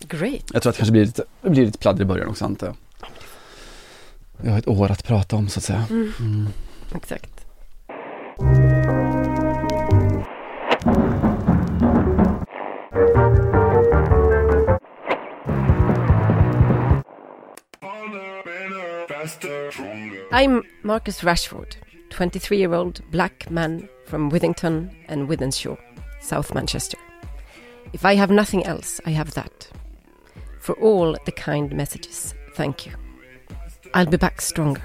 Great. Jag tror att det kanske blir lite, det blir lite pladder i början också antar jag. Vi har ett år att prata om så att säga. Mm. Exakt. I'm Marcus Rashford, 23-year-old black man from Withington and Withenshaw, South Manchester. If I have nothing else, I have that. For all the kind messages, thank you. I'll be back stronger.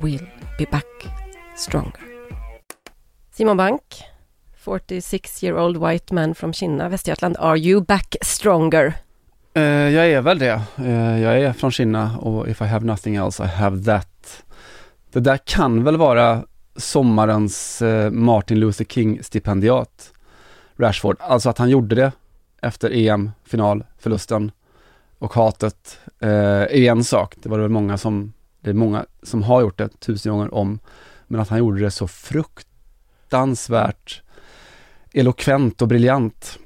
We'll be back stronger. Simon Bank, 46-year-old white man from Kinna, Västergötland. Are you back stronger? Uh, jag är väl det. Uh, jag är från Kina och if I have nothing else I have that. Det där kan väl vara sommarens uh, Martin Luther King stipendiat. Rashford, alltså att han gjorde det efter EM-finalförlusten och hatet eh, är en sak. Det var det väl många som, det är många som har gjort det tusen gånger om. Men att han gjorde det så fruktansvärt elokvent och briljant.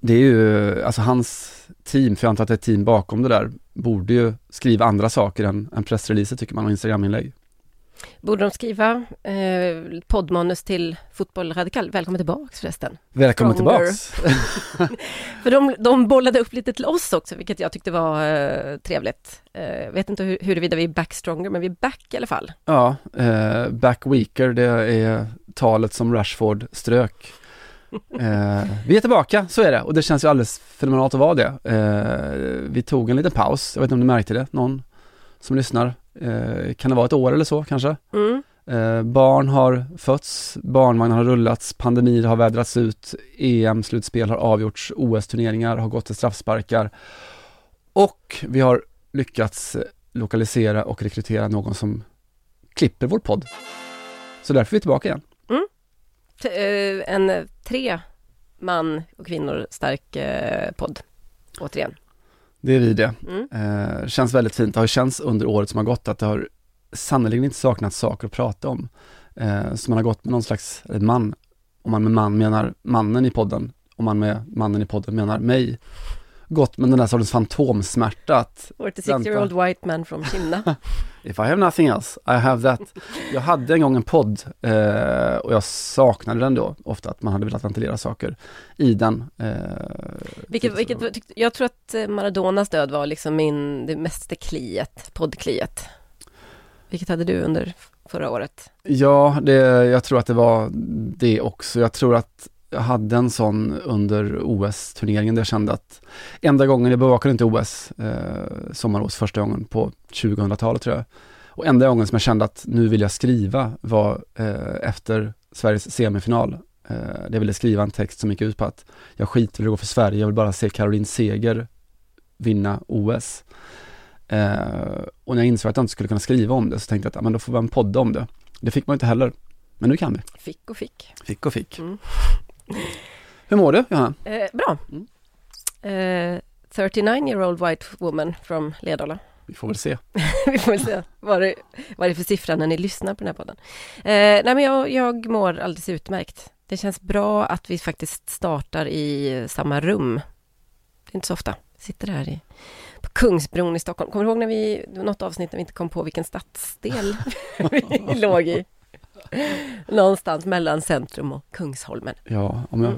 Det är ju, alltså hans team, för jag antar att det är ett team bakom det där, borde ju skriva andra saker än, än pressreleaser tycker man och instagraminlägg. Borde de skriva eh, poddmanus till Fotboll Radikal? Välkommen tillbaks förresten. Välkommen Stronger. tillbaks! För de, de bollade upp lite till oss också, vilket jag tyckte var eh, trevligt. Eh, vet inte hur, huruvida vi är back stronger, men vi är back i alla fall. Ja, eh, back weaker, det är talet som Rashford strök. Eh, vi är tillbaka, så är det. Och det känns ju alldeles fenomenalt att vara det. Eh, vi tog en liten paus, jag vet inte om du märkte det, någon som lyssnar. Eh, kan det vara ett år eller så kanske? Mm. Eh, barn har fötts, barnvagnar har rullats, pandemier har vädrats ut, EM-slutspel har avgjorts, OS-turneringar har gått till straffsparkar och vi har lyckats lokalisera och rekrytera någon som klipper vår podd. Så därför är vi tillbaka igen. T- eh, en tre man och kvinnor stark eh, podd, återigen. Det är vi det. Mm. Eh, känns väldigt fint. Det har känts under året som har gått att det har sannerligen inte saknats saker att prata om. Eh, så man har gått med någon slags man, om man med man menar mannen i podden, om man med mannen i podden menar mig, gått med den där sortens fantomsmärta att 46-year-old white man from Kina. If I have nothing else, I have that. Jag hade en gång en podd eh, och jag saknade den då, ofta att man hade velat ventilera saker i den. Eh, Vilket, vilket, jag tror att eh, Maradonas död var liksom min, det mesta kliet, poddkliet. Vilket hade du under förra året? Ja, det, jag tror att det var det också. Jag tror att jag hade en sån under OS-turneringen där jag kände att enda gången, jag bevakade inte OS, eh, sommar-OS första gången på 2000-talet tror jag. Och enda gången som jag kände att nu vill jag skriva var eh, efter Sveriges semifinal. Eh, jag ville skriva en text som gick ut på att jag skiter i att gå för Sverige, jag vill bara se Caroline Seger vinna OS. Eh, och när jag insåg att jag inte skulle kunna skriva om det så tänkte jag att ja, men då får man podda om det. Det fick man inte heller, men nu kan vi. Fick och fick. Fick och fick. Mm. Hur mår du, Johanna? Eh, bra. Mm. Eh, 39-year-old white woman from Ledala. Vi får väl se. Vi får väl se vad det, vad det är för siffra när ni lyssnar på den här podden. Eh, nej men jag, jag mår alldeles utmärkt. Det känns bra att vi faktiskt startar i samma rum. Det är inte så ofta. Sitter här i, på Kungsbron i Stockholm. Kommer du ihåg när vi, något avsnitt när vi inte kom på vilken stadsdel vi låg i? Någonstans mellan centrum och Kungsholmen. Ja, om, jag,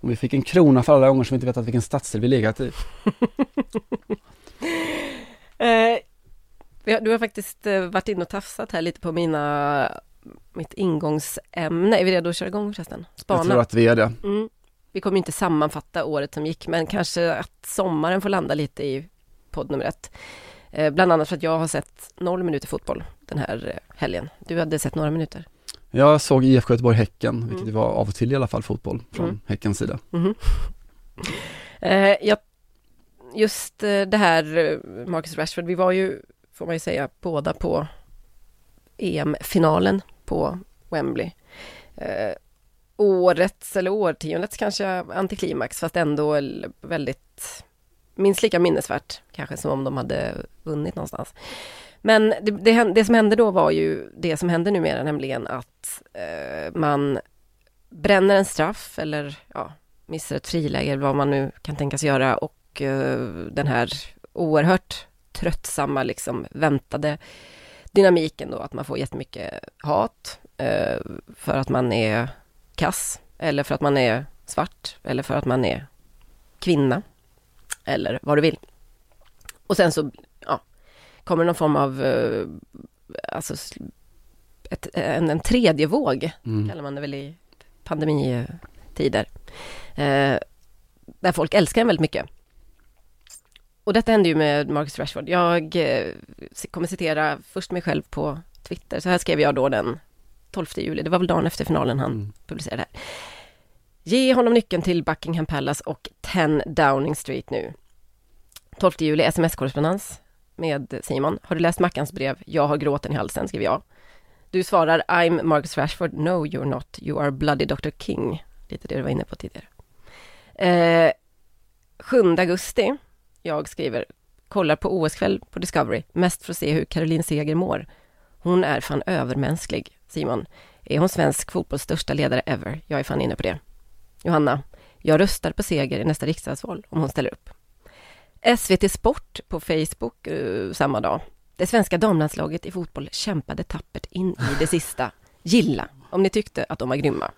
om vi fick en krona för alla gånger som vi inte vetat vilken stadsdel vi legat i. Eh, du har faktiskt eh, varit inne och tafsat här lite på mina, mitt ingångsämne. Är vi redo att köra igång förresten? Spana. Jag tror att vi är det. Mm. Vi kommer inte sammanfatta året som gick, men kanske att sommaren får landa lite i podd nummer ett. Eh, bland annat för att jag har sett noll minuter fotboll den här eh, helgen. Du hade sett några minuter. Jag såg IFK Göteborg-Häcken, vilket Mm. var av och till i alla fall fotboll från Mm. Häckens sida. Mhm. Eh, just eh, det här, eh, Marcus Rashford, vi var ju, får man ju säga, båda på EM-finalen på Wembley. Eh, årets, eller årtiondets kanske, antiklimax, fast ändå väldigt, minst lika minnesvärt, kanske som om de hade vunnit någonstans. Men det, det, det som hände då var ju det som händer numera, nämligen att eh, man bränner en straff eller ja, missar ett friläge, eller vad man nu kan tänkas göra och eh, den här oerhört tröttsamma, liksom väntade dynamiken då, att man får jättemycket hat eh, för att man är kass eller för att man är svart eller för att man är kvinna eller vad du vill. Och sen så kommer någon form av eh, alltså, ett, en, en tredje våg, Mm. kallar man det väl i pandemitider. Eh, där folk älskar en väldigt mycket. Och detta hände ju med Marcus Rashford. Jag eh, kommer citera först mig själv på Twitter. Så här skrev jag då den 12 juli. Det var väl dagen efter finalen han Mm. publicerade här. Ge honom nyckeln till Buckingham Palace och 10 Downing Street nu. 12 juli, sms-korrespondens med Simon. Har du läst Mackans brev? Jag har gråten i halsen, skriver jag. Du svarar I'm Marcus Rashford. No, you're not. You are bloody Dr. King. Lite det du var inne på tidigare. Eh, 7 augusti. Jag skriver kollar på OS-kväll på Discovery, mest för att se hur Caroline Seger mår. Hon är fan övermänsklig. Simon, är hon svensk fotbolls största ledare ever? Jag är fan inne på det. Johanna, jag röstar på Seger i nästa riksdagsval om hon ställer upp. SVT Sport på Facebook eh, samma dag. Det svenska damlandslaget i fotboll kämpade tappert in i det sista. Gilla, om ni tyckte att de var grymma.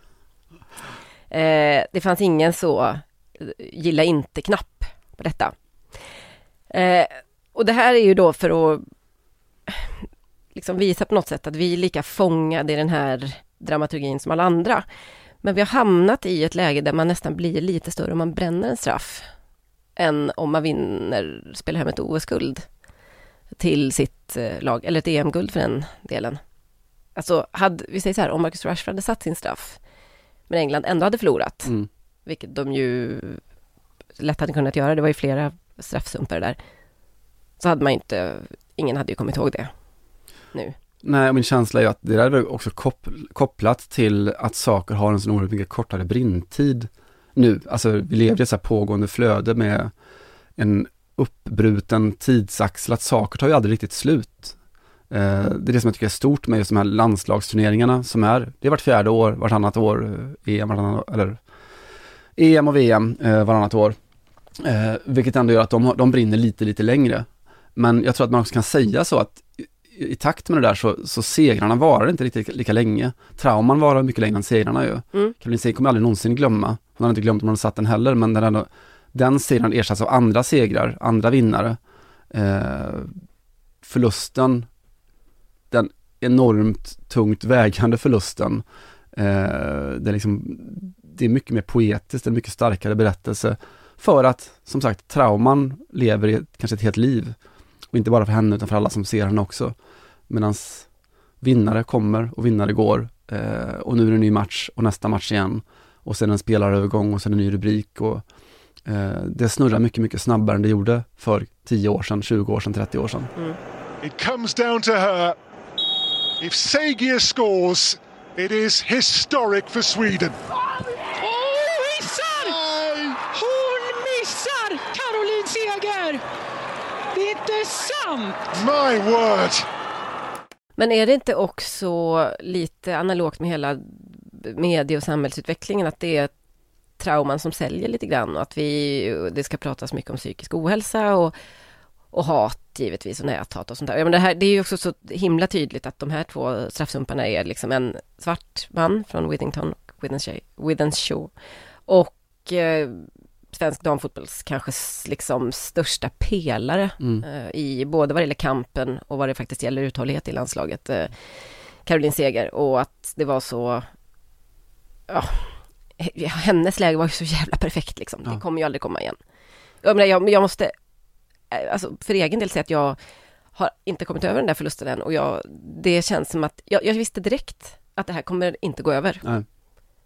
Eh, det fanns ingen så eh, gilla inte-knapp på detta. Eh, och det här är ju då för att eh, liksom visa på något sätt att vi är lika fångade i den här dramaturgin som alla andra. Men vi har hamnat i ett läge där man nästan blir lite större om man bränner en straff än om man vinner, spelar hem ett OS-guld till sitt eh, lag, eller ett EM-guld för den delen. Alltså, hade, vi säger så här, om Marcus Rashford hade satt sin straff, men England ändå hade förlorat, Mm. vilket de ju lätt hade kunnat göra, det var ju flera straffsumpare där, så hade man ju inte, ingen hade ju kommit ihåg det nu. Nej, och min känsla är att det där är också kop- kopplat till att saker har en så oerhört mycket kortare brintid nu. Alltså vi lever i ett så här pågående flöde med en uppbruten tidsaxel, att saker tar ju aldrig riktigt slut. Eh, det är det som jag tycker är stort med just de här landslagsturneringarna som är, det är vart fjärde år, vartannat år, eh, EM, vartannat, eller EM och VM eh, varannat år. Eh, vilket ändå gör att de, de brinner lite, lite längre. Men jag tror att man också kan säga så att i, i takt med det där så, så segrarna varar inte riktigt lika länge. Trauman varar mycket längre än segrarna ju. Mm. Caroline Seger kommer aldrig någonsin glömma. Han har inte glömt om han hade satt den heller, men den, ändå, den segern ersätts av andra segrar, andra vinnare. Eh, förlusten, den enormt tungt vägande förlusten, eh, det, är liksom, det är mycket mer poetiskt, en mycket starkare berättelse. För att, som sagt, trauman lever i ett, kanske ett helt liv. Och inte bara för henne utan för alla som ser henne också. Medan vinnare kommer och vinnare går. Eh, och nu är det en ny match och nästa match igen. Och sen en spelarövergång och sen en ny rubrik. Och, eh, det snurrar mycket, mycket snabbare än det gjorde för 10 år sedan, 20 år sedan, 30 år sedan. It comes down to her. If Segia scores, it is historic for Sweden. Hon missar! Hon missar Caroline Seger! Det är inte sant! My word! Men är det inte också lite analogt med hela medie och samhällsutvecklingen att det är trauman som säljer lite grann och att vi, det ska pratas mycket om psykisk ohälsa och, och hat givetvis och näthat och sånt där. Ja, men det, här, det är ju också så himla tydligt att de här två straffsumparna är liksom en svart man från Withington och Withenshaw, och eh, svensk damfotbolls kanske liksom största pelare Mm. eh, i både vad det gäller kampen och vad det faktiskt gäller uthållighet i landslaget. Eh, Caroline Seger och att det var så ja, he- hennes läge var ju så jävla perfekt liksom. Det kommer ju aldrig komma igen. Jag, menar, jag, jag måste eh, alltså för egen del säga att jag har inte kommit över den där förlusten än och jag, det känns som att jag, jag visste direkt att det här kommer inte gå över. Nej.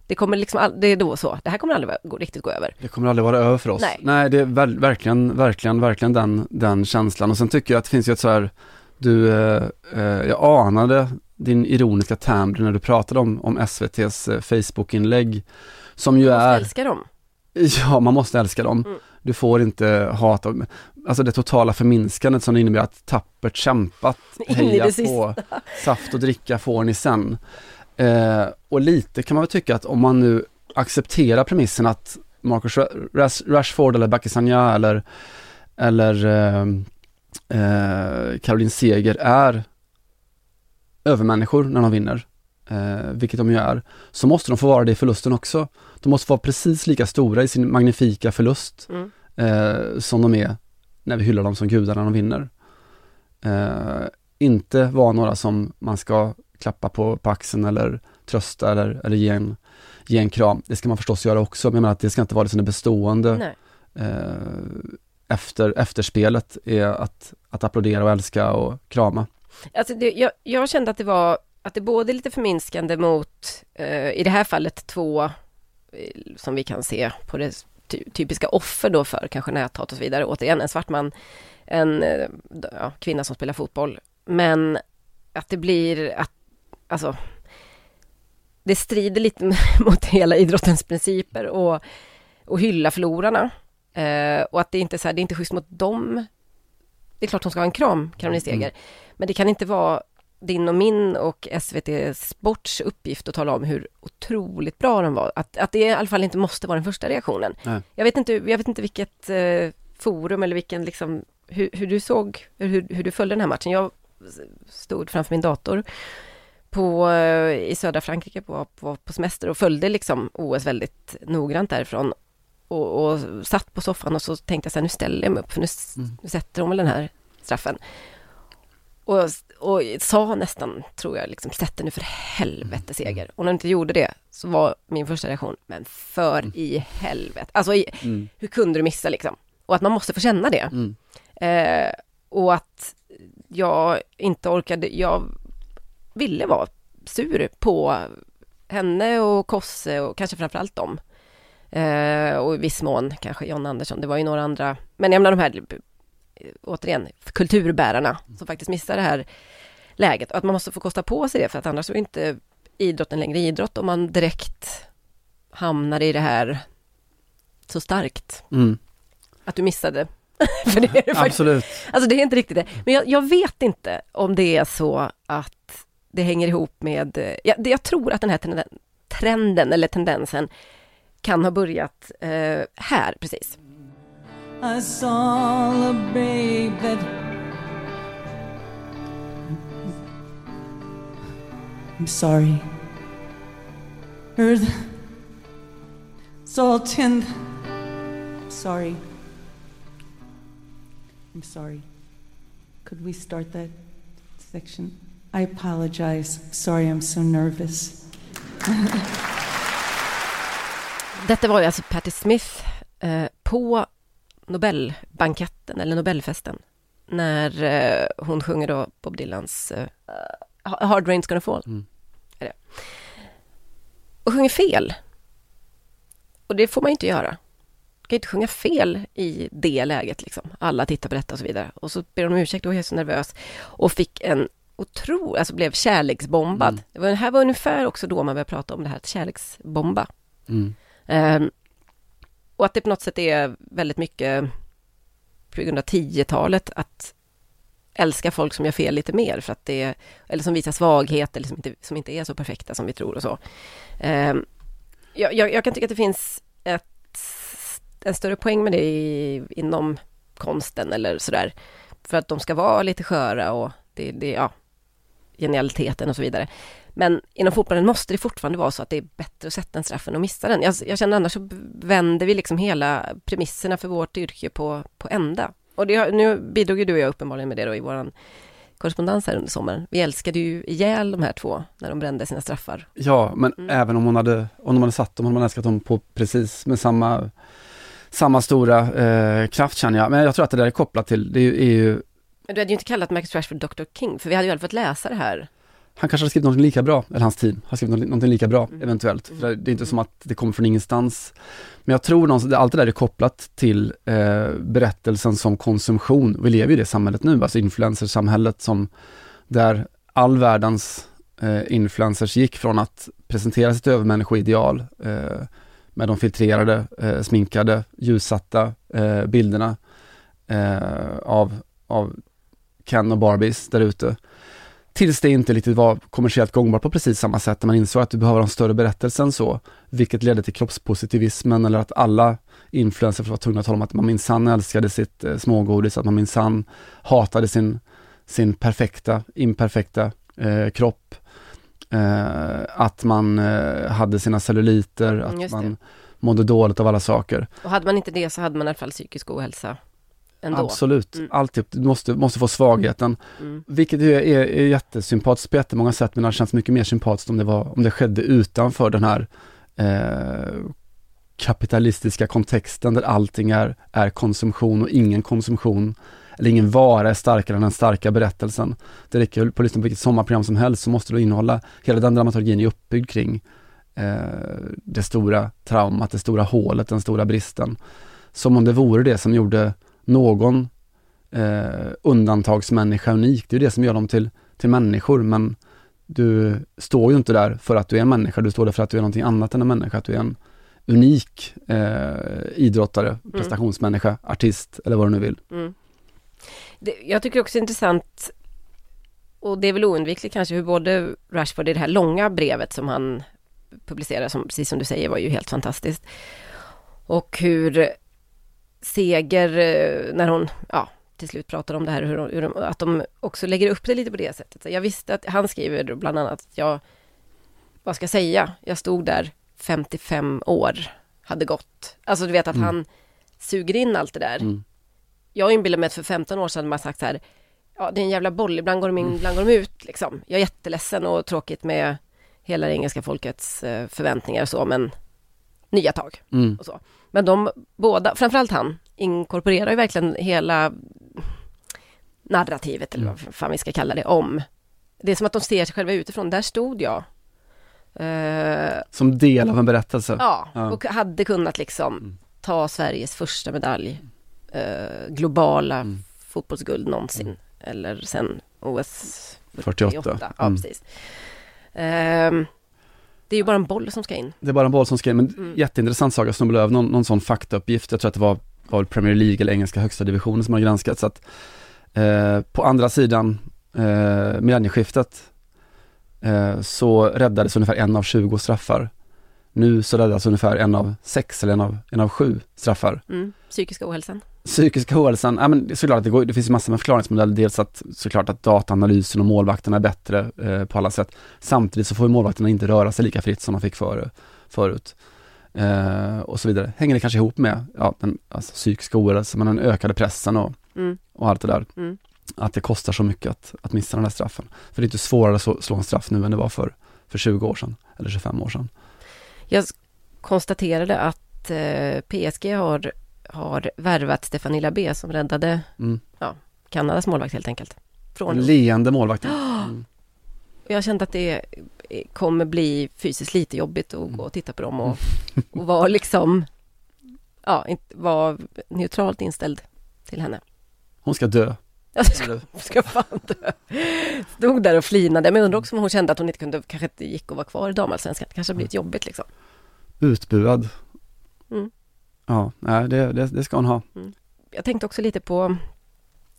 Det kommer liksom, all, det är då så, det här kommer aldrig gå, riktigt gå över. Det kommer aldrig vara över för oss. Nej. det är ver verkligen, verkligen, verkligen den, den känslan. Och sen tycker jag att det finns ju ett så här, du, eh, eh, jag anade din ironiska timbre när du pratade om, om SVTs eh, Facebook-inlägg. Som ju Jag måste är, älska dem. ja man måste älska dem. Mm. Du får inte hata, alltså det totala förminskandet som det innebär att tappert kämpat, In heja på, saft och dricka får ni sen. Eh, och lite kan man väl tycka att om man nu accepterar premissen att Marcus Ra- Ras- Rashford eller Bakisanya eller, eller eh, eh, Caroline Seger är övermänniskor när de vinner, eh, vilket de ju är, så måste de få vara det i förlusten också. De måste vara precis lika stora i sin magnifika förlust Mm. eh, som de är när vi hyllar dem som gudar när de vinner. Eh, inte vara några som man ska klappa på, på axeln eller trösta eller, eller ge, en, ge en kram. Det ska man förstås göra också, men jag menar att det ska inte vara det som är bestående eh, efter, efterspelet är att, att applådera och älska och krama. Alltså det, jag, jag kände att det var, att det både är lite förminskande mot, eh, i det här fallet två, eh, som vi kan se på det ty, typiska offer då för kanske näthat och så vidare. Återigen en svart man, en eh, ja, kvinna som spelar fotboll. Men att det blir att, alltså, det strider lite mot hela idrottens principer och, och hylla förlorarna. Eh, och att det inte är så här, det är inte schysst mot dem. Det är klart hon ska ha en kram, Caroline Seger. Men det kan inte vara din och min och SVT Sports uppgift att tala om hur otroligt bra de var. Att, att det i alla fall inte måste vara den första reaktionen. Nej. Jag vet inte, jag vet inte vilket eh, forum eller vilken liksom, hur, hur du såg, hur, hur du följde den här matchen. Jag stod framför min dator på, eh, i södra Frankrike på, på, på semester och följde liksom OS väldigt noggrant därifrån. Och, och satt på soffan och så tänkte jag så här, nu ställer jag mig upp för nu, nu sätter de väl den här straffen. Och, och sa nästan, tror jag, liksom, sätt nu för helvete seger. Och när de inte gjorde det så var min första reaktion, men för i helvete. Alltså, i, hur kunde du missa liksom? Och att man måste få känna det. Mm. Eh, och att jag inte orkade, jag ville vara sur på henne och Kosse och kanske framförallt dem. Eh, och i viss mån kanske John Andersson, det var ju några andra, men jag menar de här, återigen, kulturbärarna som faktiskt missar det här läget. Och att man måste få kosta på sig det, för att annars är inte idrotten längre idrott om man direkt hamnar i det här så starkt. Mm. Att du missade. för det är det faktiskt. Absolut. Alltså det är inte riktigt det. Men jag, jag vet inte om det är så att det hänger ihop med... Jag, jag tror att den här trenden eller tendensen kan ha börjat eh, här precis. I saw a babe that I'm sorry. Earth salt and sorry. I'm sorry. Could we start that section? I apologize. Sorry, I'm so nervous. Detta var ju alltså Patti Smith eh, på Nobelbanketten eller Nobelfesten när eh, hon sjunger då Bob Dylans eh, Hard Rain's Gonna Fall. Mm. Är det. Och sjunger fel. Och det får man ju inte göra. Du kan ju inte sjunga fel i det läget liksom. Alla tittar på detta och så vidare. Och så ber hon om ursäkt och är så nervös. Och fick en otro, alltså blev kärleksbombad. Mm. Det, var, det här var ungefär också då man började prata om det här att kärleksbomba. Mm. Ehm, och att det på något sätt är väldigt mycket på grund av 10-talet att älska folk som gör fel lite mer för att det eller som visar svaghet eller som inte, som inte är så perfekta som vi tror och så. Ehm, jag, jag, jag kan tycka att det finns ett, en större poäng med det i, inom konsten eller sådär. För att de ska vara lite sköra och det, det, ja, genialiteten och så vidare. Men inom fotbollen måste det fortfarande vara så att det är bättre att sätta en straff än att missa den. Jag, jag känner annars så vänder vi liksom hela premisserna för vårt yrke på, på ända. Och det, nu bidrog ju du och jag uppenbarligen med det då i våran korrespondens här under sommaren. Vi älskade ju ihjäl de här två när de brände sina straffar. Ja, men Mm. även om hon hade, om de hade satt dem, hade man älskat dem på precis med samma, samma stora eh, kraft känner jag. Men jag tror att det där är kopplat till, det är ju, är ju Men du hade ju inte kallat Marcus Rashford Dr. King, för vi hade ju aldrig fått läsa det här. Han kanske har skrivit något lika bra, eller hans team har skrivit något, lika bra Mm. eventuellt. För det är inte som att det kommer från ingenstans. Men jag tror någonstans, allt det där är kopplat till eh, berättelsen som konsumtion. Vi lever i det samhället nu, alltså influencersamhället som där all världens eh, influencers gick från att presentera sitt övermänniskoideal eh, med de filtrerade, eh, sminkade, ljussatta eh, bilderna eh, av, av Ken och Barbies där ute. Tills det inte riktigt var kommersiellt gångbart på precis samma sätt, när man insåg att du behöver en större berättelse än så, vilket ledde till kroppspositivismen eller att alla influencers var tvungna att tala om att man minsann älskade sitt eh, smågodis, att man minsann hatade sin, sin perfekta, imperfekta eh, kropp, eh, att man eh, hade sina celluliter, Mm, att det. man mådde dåligt av alla saker. Och hade man inte det så hade man i alla fall psykisk ohälsa ändå. Absolut, Mm. alltid, du måste, måste få svagheten. Mm. Vilket är, är, är jättesympatiskt på jättemånga sätt, men det hade känts mycket mer sympatiskt om det, var, om det skedde utanför den här eh, kapitalistiska kontexten där allting är, är konsumtion och ingen konsumtion eller ingen vara är starkare än den starka berättelsen. Det räcker på att lyssna på vilket sommarprogram som helst så måste det innehålla, hela den dramaturgin är uppbyggd kring eh, det stora traumat, det stora hålet, den stora bristen. Som om det vore det som gjorde någon eh, undantagsmänniska unik. Det är det som gör dem till, till människor, men du står ju inte där för att du är en människa, du står där för att du är någonting annat än en människa, att du är en unik eh, idrottare, prestationsmänniska, artist eller vad du nu vill. Mm. Det, jag tycker också det är intressant och det är väl oundvikligt kanske hur både Rashford i det här långa brevet som han publicerar, som, precis som du säger, var ju helt fantastiskt. Och hur Seger, eh, när hon, ja, till slut pratar om det här, hur, hur de, att de också lägger upp det lite på det sättet. Så jag visste att, han skriver bland annat att jag, vad ska jag säga, jag stod där 55 år, hade gått. Alltså du vet att han suger in allt det där. Mm. Jag inbillar mig att för 15 år sedan hade man sagt så här, ja det är en jävla boll, ibland går de in, ibland går de ut liksom. Jag är jätteledsen och tråkigt med hela det engelska folkets eh, förväntningar och så, men nya tag Mm. och så. Men de båda, framförallt han, inkorporerar ju verkligen hela narrativet, eller vad fan vi ska kalla det, om. Det är som att de ser sig själva utifrån. Där stod jag. Eh, Som del av en berättelse. ja, Ja. och hade kunnat liksom ta Sveriges första medalj. Eh, globala fotbollsguld någonsin. Eller sen OS 48. Ja, Mm. precis. Ehm, det är ju bara en boll som ska in. Det är bara en boll som skrev, men Mm. jätteintressant sak, jag snubblade över någon, någon sån faktauppgift, jag tror att det var, var Premier League eller engelska högsta divisionen som har granskat, så att eh, på andra sidan eh, millennieskiftet eh, så räddades ungefär en av 20 straffar. Nu så räddas ungefär en av sex eller en av, en av sju straffar. Mm. Psykiska ohälsan. Psykiska ohälsan, ja men såklart att det, går, det finns massor med förklaringsmodeller, dels att såklart att dataanalysen och målvakterna är bättre eh, på alla sätt. Samtidigt så får målvakterna inte röra sig lika fritt som de fick för, förut. Eh, och så vidare. Hänger det kanske ihop med ja, den alltså, psykiska ohälsan, men den ökade pressen och, Mm. och allt det där. Mm. Att det kostar så mycket att, att missa den där straffen. För det är inte svårare att slå, slå en straff nu än det var för, för 20 år sedan, eller 25 år sedan. Jag konstaterade att eh, PSG har, har värvat Stefanie Labé som räddade Mm. ja, Kanadas målvakt helt enkelt. Från Den leende målvakten. Mm. Jag kände att det eh, kommer bli fysiskt lite jobbigt att gå och titta på dem och, och vara liksom, ja, vara neutralt inställd till henne. Hon ska dö. Jag ska, ska fan dö. Stod där och flinade, men jag undrar också om hon kände att hon inte kunde, kanske inte gick att vara kvar i damallsvenskan. Det kanske har blivit jobbigt liksom. Utbuad. Mm. Ja, nej, det, det, det ska hon ha. Jag tänkte också lite på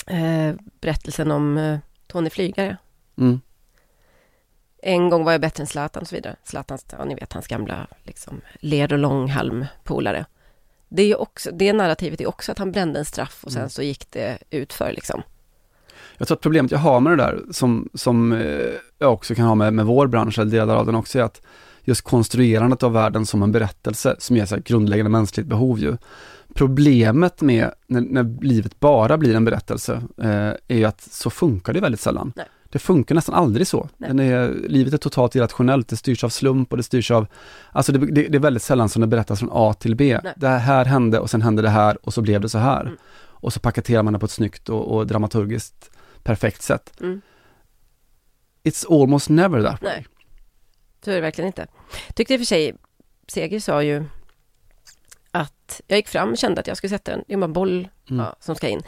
eh, berättelsen om eh, Tony Flygare. Mm. En gång var jag bättre än Zlatan och så vidare. Zlatan, ja ni vet hans gamla liksom ler och långhalm-polare. Det är också, det narrativet är också att han brände en straff och sen Mm. så gick det ut för liksom. Jag tror att problemet jag har med det där, som, som eh, jag också kan ha med, med vår bransch, eller delar av den också, är att just konstruerandet av världen som en berättelse, som är så grundläggande mänskligt behov ju. Problemet med när, när livet bara blir en berättelse, eh, är ju att så funkar det väldigt sällan. Nej. Det funkar nästan aldrig så. Är, livet är totalt irrationellt, det styrs av slump och det styrs av, alltså det, det, det är väldigt sällan som det berättas från A till B. Nej. Det här hände och sen hände det här och så blev det så här. Mm. Och så paketerar man det på ett snyggt och, och dramaturgiskt perfekt sätt. Mm. it's almost never that way. Nej, så är det verkligen inte. Tyckte i och för sig, Seger sa ju att jag gick fram och kände att jag skulle sätta den, det bara en boll Mm. ja, som ska in.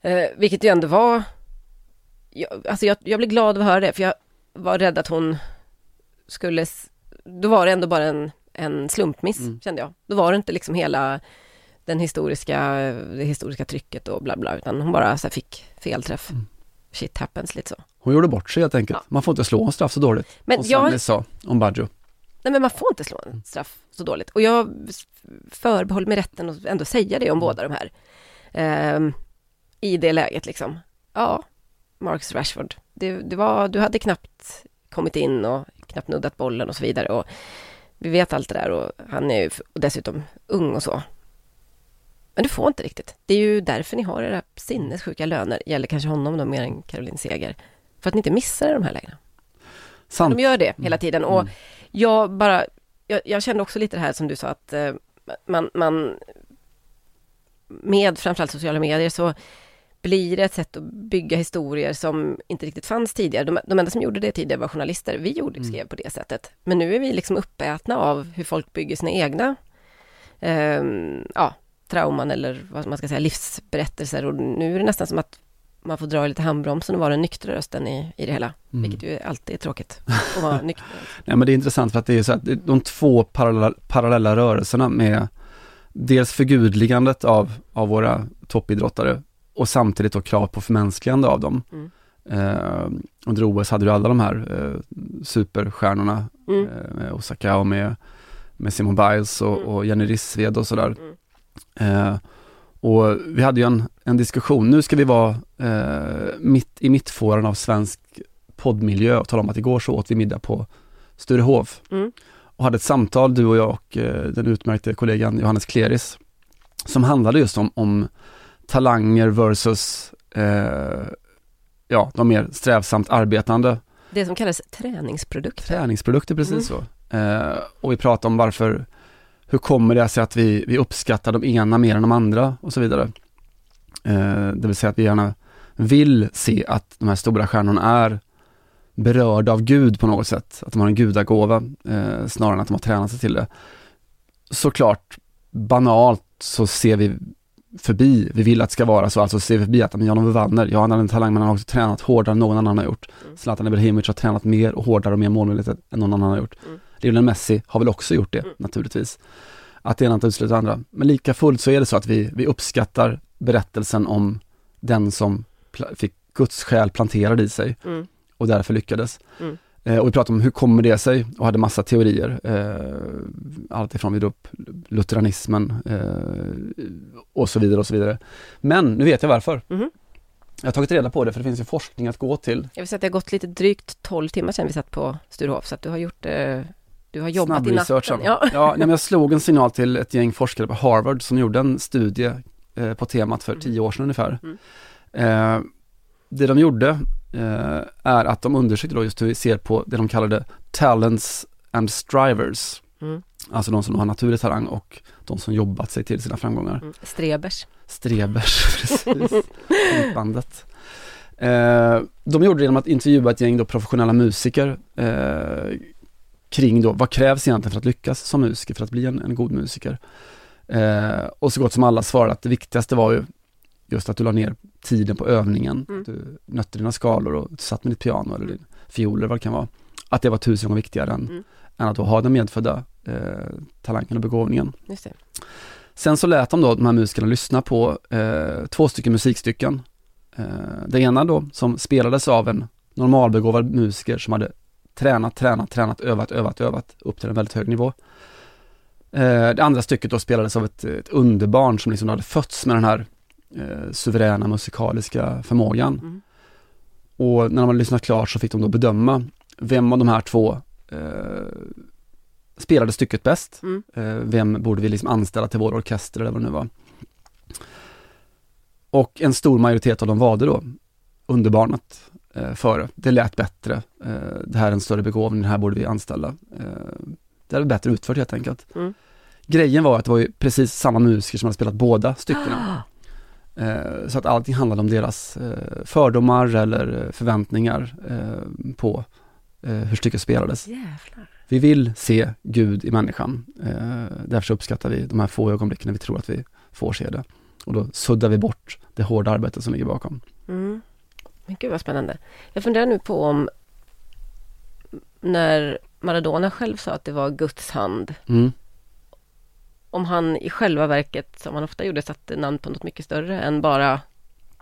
Eh, vilket ju ändå var, jag, alltså jag, jag blev glad av att höra det, för jag var rädd att hon skulle, då var det ändå bara en, en slumpmiss, Mm. kände jag. Då var det inte liksom hela den historiska, det historiska trycket och bla bla, utan hon bara så fick felträff. Mm. Shit happens lite så. Hon gjorde bort sig helt enkelt. Ja. Man får inte slå en straff så dåligt. Men och jag- sa om Baggio. Nej men man får inte slå en straff så dåligt. Och jag förbehåller mig rätten att ändå säga det om båda de här. Ehm, I det läget liksom. Ja, Marcus Rashford. Det, det var, du hade knappt kommit in och knappt nuddat bollen och så vidare. Och vi vet allt det där och han är ju dessutom ung och så. Men du får inte riktigt. Det är ju därför ni har era sinnessjuka löner. Gäller kanske honom då mer än Caroline Seger. För att ni inte missar de här lägena. Sant. De gör det hela tiden och Mm. jag bara, jag, jag kände också lite det här som du sa att eh, man, man med framförallt sociala medier så blir det ett sätt att bygga historier som inte riktigt fanns tidigare. De, de enda som gjorde det tidigare var journalister. Vi gjorde, Mm. skrev på det sättet. Men nu är vi liksom uppätna av hur folk bygger sina egna ehm, ja, trauman eller vad man ska säga, livsberättelser. Och nu är det nästan som att man får dra lite handbromsen och vara den nyktra rösten i, i det hela. Mm. Vilket ju alltid är tråkigt att vara nykter. Nej men det är intressant för att det är så att de två parallella, parallella rörelserna med dels förgudligandet av, av våra toppidrottare och samtidigt då krav på förmänskligande av dem. Mm. Eh, under OS hade du alla de här eh, superstjärnorna Mm. eh, med Osaka och med, med Simon Biles och, Mm. och Jenny Rissved och sådär. Mm. Eh, och vi hade ju en, en diskussion, nu ska vi vara eh, mitt i mittfåran av svensk poddmiljö och tala om att igår så åt vi middag på Sturehof Mm. och hade ett samtal, du och jag och eh, den utmärkte kollegan Johannes Kleris, som handlade just om, om talanger versus eh, ja, de mer strävsamt arbetande Det som kallas träningsprodukter. träningsprodukter, precis Mm. så. Eh, och vi pratade om varför, hur kommer det sig att vi, vi uppskattar de ena mer än de andra och så vidare. Eh, det vill säga att vi gärna vill se att de här stora stjärnorna är berörda av Gud på något sätt, att de har en gudagåva eh, snarare än att de har tränat sig till det. Såklart, banalt så ser vi förbi, vi vill att det ska vara så, alltså ser vi förbi att men Jan-Ove Wanner, ja han har en talang men han har också tränat hårdare än någon annan har gjort. Mm. Zlatan Ibrahimovic har tränat mer och hårdare och mer målmedvetet än någon annan har gjort. Mm. Lionel Messi har väl också gjort det, Mm. naturligtvis. Att det ena inte utesluter andra. Men lika fullt så är det så att vi, vi uppskattar berättelsen om den som fick Guds själ planterad i sig Mm. och därför lyckades. Mm. Eh, och vi pratade om hur kommer det sig och hade massa teorier. Eh, allt ifrån vi drog upp lutheranismen eh, och så vidare och så vidare. Men nu vet jag varför. Mhm. Jag har tagit reda på det för det finns ju forskning att gå till. Jag vill säga att det har gått lite drygt 12 timmar sedan vi satt på Sturehof, så att du har gjort eh, du har jobbat i natten. Ja, Ja. ja nej, men jag slog en signal till ett gäng forskare på Harvard som gjorde en studie eh, på temat för Mm. tio år sedan ungefär. Mm. Eh, det de gjorde eh, är att de undersökte då just hur vi ser på det de kallade talents and strivers. Mm. Alltså de som har naturlig talang och de som jobbat sig till sina framgångar. Mm. Strebers. Strebers, precis. Bandet. Eh, de gjorde det genom att intervjua ett gäng professionella musiker eh, kring då vad krävs egentligen för att lyckas som musiker, för att bli en, en god musiker. Eh, och så gott som alla svarade att det viktigaste var ju just att du la ner tiden på övningen, Mm. att du nötte dina skalor och satt med ditt piano eller din fiol eller vad det kan vara. Att det var tusen gånger viktigare än, Mm. än att ha den medfödda eh, talangen och begåvningen. Sen så lät de då de här musikerna lyssna på eh, två stycken musikstycken. Eh, det ena då som spelades av en normalbegåvad musiker som hade tränat, tränat, tränat, övat, övat, övat upp till en väldigt hög nivå. Eh, det andra stycket då spelades av ett, ett underbarn som liksom hade fötts med den här eh, suveräna musikaliska förmågan. Mm. Och när de hade lyssnat klart så fick de då bedöma vem av de här två eh, spelade stycket bäst. Mm. Eh, vem borde vi liksom anställa till vår orkester eller vad det nu var. Och en stor majoritet av dem valde då underbarnet eh, före. Det lät bättre. Eh, det här är en större begåvning, det här borde vi anställa. Eh, det är bättre utfört helt enkelt. Mm. Grejen var att det var ju precis samma musiker som hade spelat båda styckena. Eh, så att allting handlade om deras eh, fördomar eller förväntningar på hur stycket spelades. Jävlar. Vi vill se Gud i människan. Därför uppskattar vi de här få ögonblicken när vi tror att vi får se det. Och då suddar vi bort det hårda arbetet som ligger bakom. Mm. Men gud vad spännande. Jag funderar nu på om när Maradona själv sa att det var Guds hand, Mm. om han i själva verket, som han ofta gjorde, satte namn på något mycket större än bara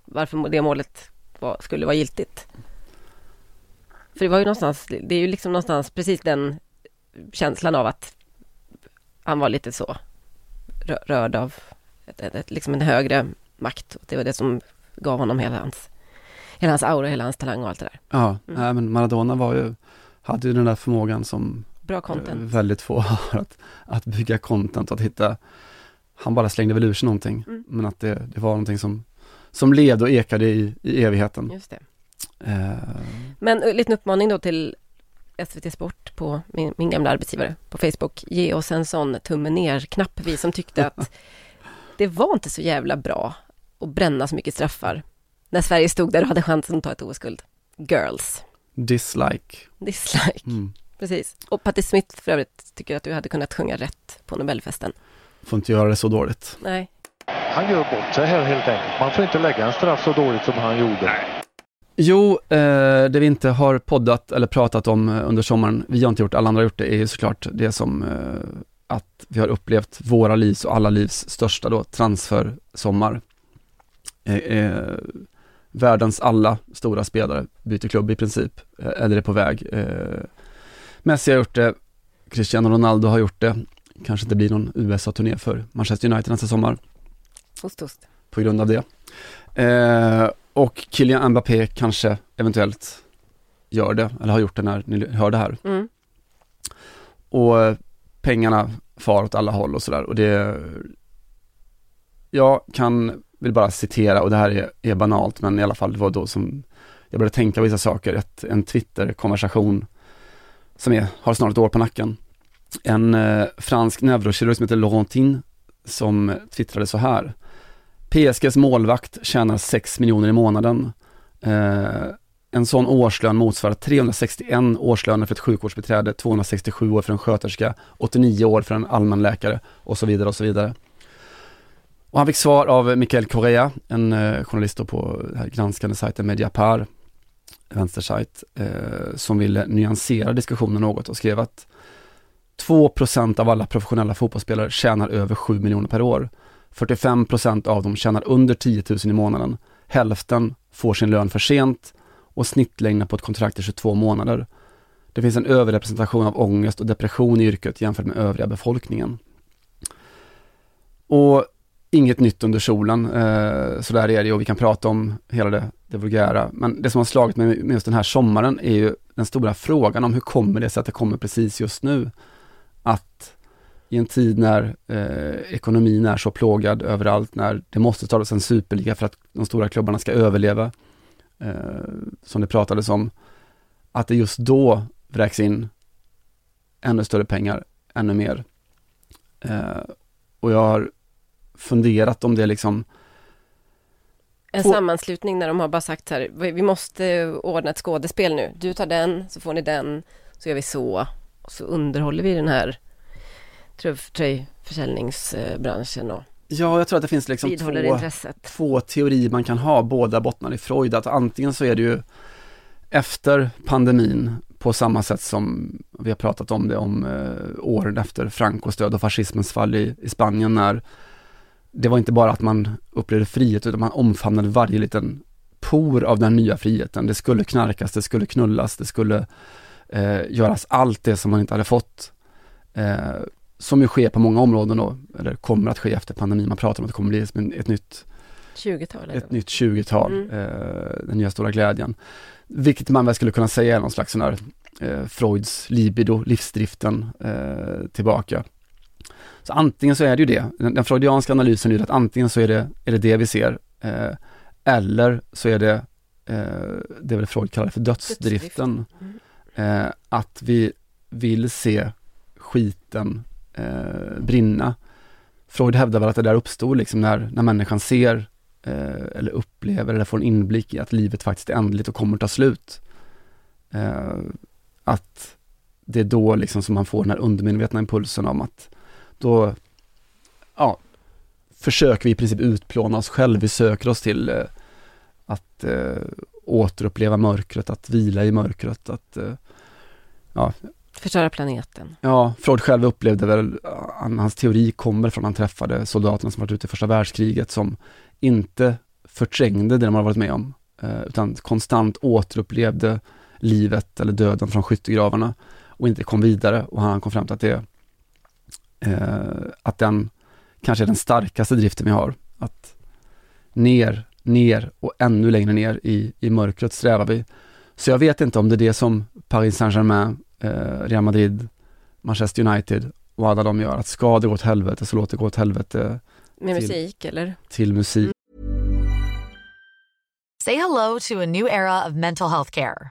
varför det målet var, skulle vara giltigt. För det var ju någonstans, det är ju liksom någonstans precis den känslan av att han var lite så rö- rörd av ett, ett, ett, liksom en högre makt. Det var det som gav honom hela hans, hela hans aura, hela hans talang och allt det där. Ja, Mm. nej, men Maradona var ju, hade ju den där förmågan som Bra eh, content. väldigt få har, att, att bygga content och att hitta, han bara slängde väl ur sig någonting, Mm. men att det, det var någonting som, som levde och ekade i, i evigheten. Just det. Eh, Men en liten uppmaning då till SVT Sport på min, min gamla arbetsgivare på Facebook. Ge oss en sån tumme ner-knapp, vi som tyckte att det var inte så jävla bra att bränna så mycket straffar när Sverige stod där och hade chansen att ta ett OS-guld. Girls. dislike. Dislike. Mm. Precis. Och Patti Smith för övrigt tycker att du hade kunnat sjunga rätt på Nobelfesten. Får inte göra det så dåligt. Nej. Han gör bort sig här helt enkelt. Man får inte lägga en straff så dåligt som han gjorde. Jo, eh, det vi inte har poddat eller pratat om eh, under sommaren, vi har inte gjort, alla andra har gjort det, är ju såklart det som eh, att vi har upplevt våra livs och alla livs största då, transfersommar. Eh, eh, världens alla stora spelare byter klubb i princip, eh, eller är på väg. Eh, Messi har gjort det, Cristiano Ronaldo har gjort det, kanske inte blir någon USA-turné för Manchester United nästa sommar Ost, ost. på grund av det. Eh, och Kylian Mbappé kanske eventuellt gör det, eller har gjort det när ni hör det här. Mm. Och pengarna far åt alla håll och sådär och det Jag kan, vill bara citera och det här är, är banalt men i alla fall det var då som jag började tänka på vissa saker, ett, en Twitter-konversation som är, har snart ett år på nacken. En eh, fransk neurokirurg som heter Laurentin som twittrade så här. PSGs målvakt tjänar 6 miljoner i månaden. Eh, en sån årslön motsvarar 361 årslöner för ett sjukvårdsbiträde, 267 år för en sköterska, 89 år för en allmänläkare och så vidare och så vidare. Och han fick svar av Mikael Correa, en eh, journalist då på den här granskande sajten Mediapar, vänstersajt, eh, som ville nyansera diskussionen något och skrev att 2% av alla professionella fotbollsspelare tjänar över 7 miljoner per år. 45% av dem tjänar under 10 000 i månaden. Hälften får sin lön för sent och snittlängden på ett kontrakt är 22 månader. Det finns en överrepresentation av ångest och depression i yrket jämfört med övriga befolkningen. Och inget nytt under solen, eh, så där är det och vi kan prata om hela det, det vulgära. Men det som har slagit mig med just den här sommaren är ju den stora frågan om hur kommer det sig att det kommer precis just nu? Att i en tid när eh, ekonomin är så plågad överallt, när det måste startas en superliga för att de stora klubbarna ska överleva, eh, som det pratades om, att det just då vräks in ännu större pengar, ännu mer. Eh, och jag har funderat om det liksom, En Två- sammanslutning när de har bara sagt så här, vi måste ordna ett skådespel nu. Du tar den, så får ni den, så gör vi så. Och så underhåller vi den här tröj- tröjförsäljningsbranschen och ja jag tror att det finns liksom två, intresset. två teorier man kan ha, båda bottnar i Freud, att antingen så är det ju efter pandemin på samma sätt som vi har pratat om det om eh, åren efter Francos död och fascismens fall i, i Spanien när det var inte bara att man upplevde frihet utan man omfamnade varje liten por av den nya friheten. Det skulle knarkas, det skulle knullas, det skulle eh, göras allt det som man inte hade fått. Eh, som ju sker på många områden då, eller kommer att ske efter pandemin. Man pratar om att det kommer bli ett nytt 20-tal. ett nytt 20-tal, Mm. eh, den nya stora glädjen. Vilket man väl skulle kunna säga är någon slags sån här eh, Freuds libido, livsdriften eh, tillbaka. Så antingen så är det ju det, den, den freudianska analysen är ju att antingen så är det är det, det vi ser, eh, eller så är det eh, det väl Freud kallar för dödsdriften. Mm. Eh, att vi vill se skiten eh, brinna. Freud hävdar väl att det där uppstod liksom när, när människan ser eh, eller upplever eller får en inblick i att livet faktiskt är ändligt och kommer ta slut. Eh, att det är då liksom som man får den här undermedvetna impulsen om att då, ja, försöker vi i princip utplåna oss själva. Vi söker oss till eh, att eh, återuppleva mörkret, att vila i mörkret, att eh, ja, Förstöra planeten. Ja, Freud själv upplevde väl, han, hans teori kommer från att han träffade soldaterna som varit ute i första världskriget som inte förträngde det de har varit med om, eh, utan konstant återupplevde livet eller döden från skyttegravarna och inte kom vidare och han kom fram till att det, att den kanske är den starkaste driften vi har, att ner, ner och ännu längre ner i, i mörkret strävar vi. Så jag vet inte om det är det som Paris Saint-Germain eh, Real Madrid, Manchester United och alla de gör. Att ska det gå åt helvete så låt det gå åt helvete Med Till- musik eller? till musik. Say hello to a new era of mental health care.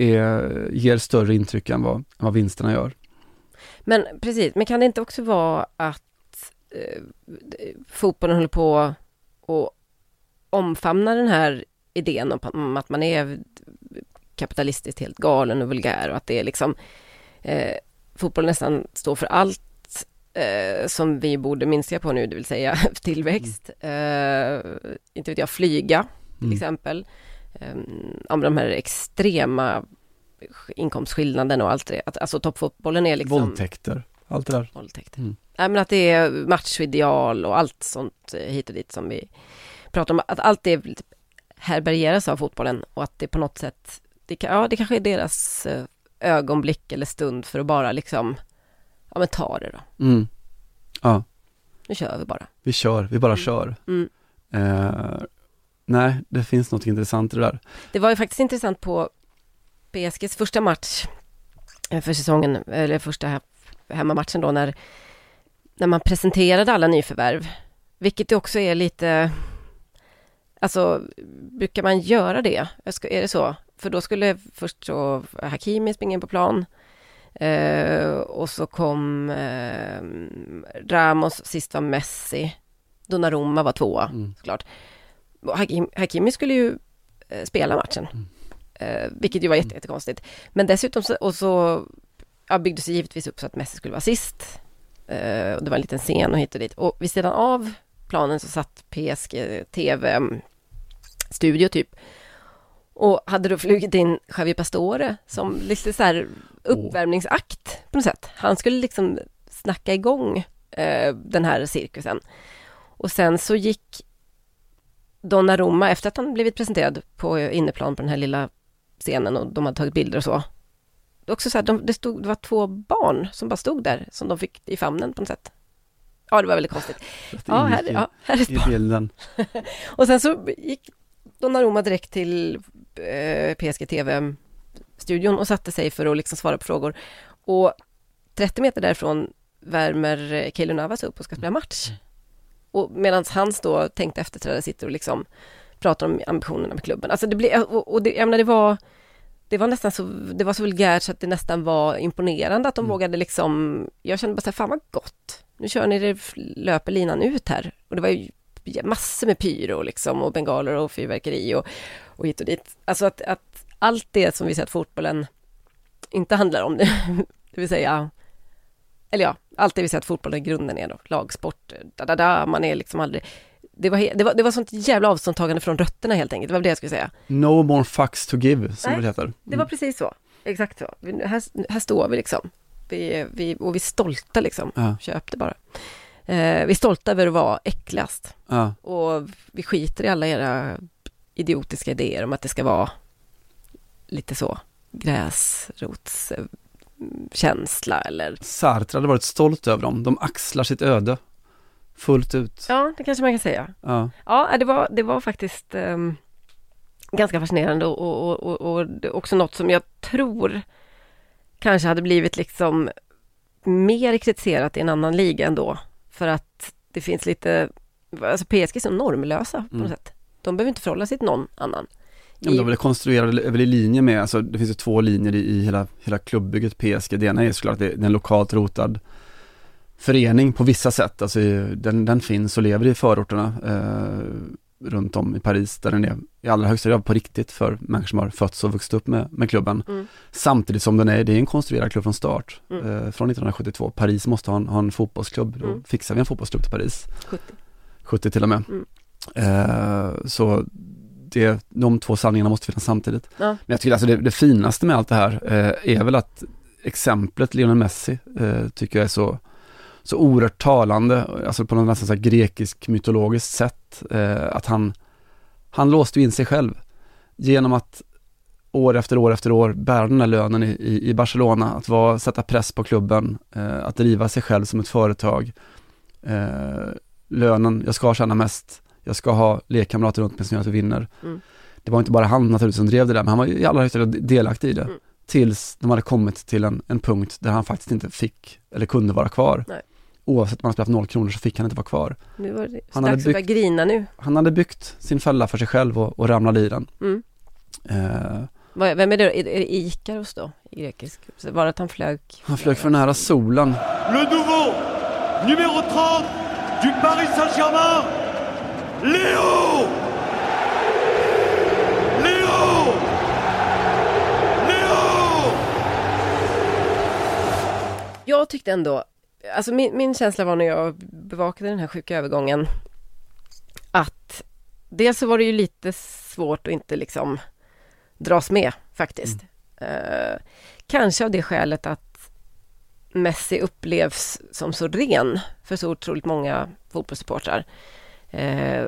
är, ger större intryck än vad, än vad vinsterna gör. Men precis, men kan det inte också vara att eh, fotbollen håller på och omfamna den här idén om, att man är kapitalistiskt helt galen och vulgär och att det är liksom eh, fotboll nästan står för allt eh, som vi borde minska på nu, det vill säga tillväxt, eh, inte vet jag, flyga till Mm. exempel. Eh, om de här extrema inkomstskillnaden och allt det. Att, alltså toppfotbollen är liksom... Våldtäkter, allt det där. Våldtäkter. Mm. Nej men att det är machoideal och allt sånt eh, hit och dit som vi pratar om. Att allt det härbärgeras av fotbollen och att det på något sätt, det, kan- ja det kanske är deras eh, ögonblick eller stund för att bara liksom, ja men ta det då. Mm. Ja, Nu kör vi bara. vi kör, vi bara kör. Mm. Eh, nej, det finns något intressant i det där. Det var ju faktiskt intressant på PSGs första match eh, för säsongen, eller första he- hemmamatchen då när, när man presenterade alla nyförvärv. Vilket också är lite, alltså brukar man göra det? Är det så? För då skulle först så Hakimi springa in på plan. Eh, och så kom eh, Ramos, sist var Messi. Donnarumma var tvåa Mm. såklart. Hakim, Hakimi skulle ju eh, spela matchen. Eh, vilket ju var jätte, jättekonstigt. Men dessutom så, och så ja, byggdes det givetvis upp så att Messi skulle vara sist. Eh, och det var en liten scen och hit och dit. Och vid sidan av planen så satt PSG TV studio typ. Och hade då flugit in Javier Pastore som lite så här uppvärmningsakt på något sätt. Han skulle liksom snacka igång eh, den här cirkusen. Och sen så gick Donnarumma, efter att han blivit presenterad på inneplan på den här lilla scenen och de hade tagit bilder och så. Också så här, de, det, stod, det var två barn som bara stod där, som de fick i famnen på något sätt. Ja, det var väldigt konstigt. Ja, här, i- ja, här är ett I barn. bilden. Och sen så gick Donnarumma direkt till eh, PSG TV-studion och satte sig för att liksom svara på frågor. Och 30 meter därifrån värmer Keylor Navas upp och ska spela match. Och medan hans då tänkte efterträdare sitter och liksom pratar om ambitionerna med klubben. Alltså det blev, och, och det, jag menar det var det var nästan så, det var så vulgärt så att det nästan var imponerande att de vågade liksom, jag kände bara så här, fan vad gott. Nu kör ni det, löper linan ut här. Och det var ju massor med pyro liksom och bengaler och fyrverkeri och, och hit och dit. Alltså att, att allt det som vi ser att fotbollen inte handlar om, det, det vill säga, eller ja, allt det vi att fotbollen i grunden är då, lagsport, da, da, da, man är liksom aldrig, det var, det var, det var sånt jävla avståndstagande från rötterna helt enkelt, det var det jag skulle säga. No more fucks to give, som Nej, det heter. Det var precis så, exakt så. Vi, här, här står vi liksom, vi, vi, och vi är stolta liksom, Ja. köp det bara. Eh, vi är stolta över att vara äckligast. Ja. Och vi skiter i alla era idiotiska idéer om att det ska vara lite så gräsrotskänsla eller Sartre hade varit stolt över dem. De axlar sitt öde fullt ut. Ja, det kanske man kan säga. Ja. Ja, det var, det var faktiskt ehm, ganska fascinerande och, och, och, och också något som jag tror kanske hade blivit liksom mer kritiserat i en annan liga ändå. För att det finns lite, alltså PSG är så normlösa på Mm. något sätt. De behöver inte förhålla sig till någon annan. Ja, men de väl konstruerade i linje med, alltså det finns ju två linjer i, i hela, hela klubbbygget PSG. Det ena är såklart att det är en lokalt rotad förening på vissa sätt. Alltså den, den finns och lever i förorterna eh, runt om i Paris där den är i allra högsta grad på riktigt för människor som har fötts och vuxit upp med, med klubben. Mm. Samtidigt som den är, det är en konstruerad klubb från start, Mm. eh, från 1972. Paris måste ha en, ha en fotbollsklubb, då Mm. fixar vi en fotbollsklubb till Paris. 70. 70 till och med. Mm. Eh, så det, de två sanningarna måste finnas samtidigt. Ja. Men jag tycker alltså det, det finaste med allt det här eh, är väl att exemplet Lionel Messi eh, tycker jag är så, så oerhört talande, alltså på något nästan så grekisk mytologiskt sätt. Eh, att han, han låste in sig själv genom att år efter år efter år bära den här lönen i, i, i Barcelona, att vara, sätta press på klubben, eh, att driva sig själv som ett företag. Eh, lönen, jag ska tjäna mest, jag ska ha lekkamrater runt mig som gör att vi vinner. Mm. Det var inte bara han naturligtvis som drev det där, men han var i allra högsta grad delaktig i det. Mm. Tills de hade kommit till en, en punkt där han faktiskt inte fick eller kunde vara kvar. Nej. Oavsett om han hade haft noll kronor så fick han inte vara kvar. Nu var det Han hade dags att börja byggt- grina nu. Han hade byggt sin fälla för sig själv och, och ramlade i den. Mm. Eh, Vad- Vem är det? Är är det Ikaros då, i grekisk? Var det att han flög? han flög för nära solen. Le nouveau numéro 30 du Paris Saint-Germain, Léo Léo Léo Jag tyckte ändå, alltså min, min känsla var när jag bevakade den här sjuka övergången att dels så var det ju lite svårt att inte liksom dras med faktiskt. Eh, kanske av det skälet att Messi upplevs som så ren för så otroligt många fotbollssupportrar. Eh,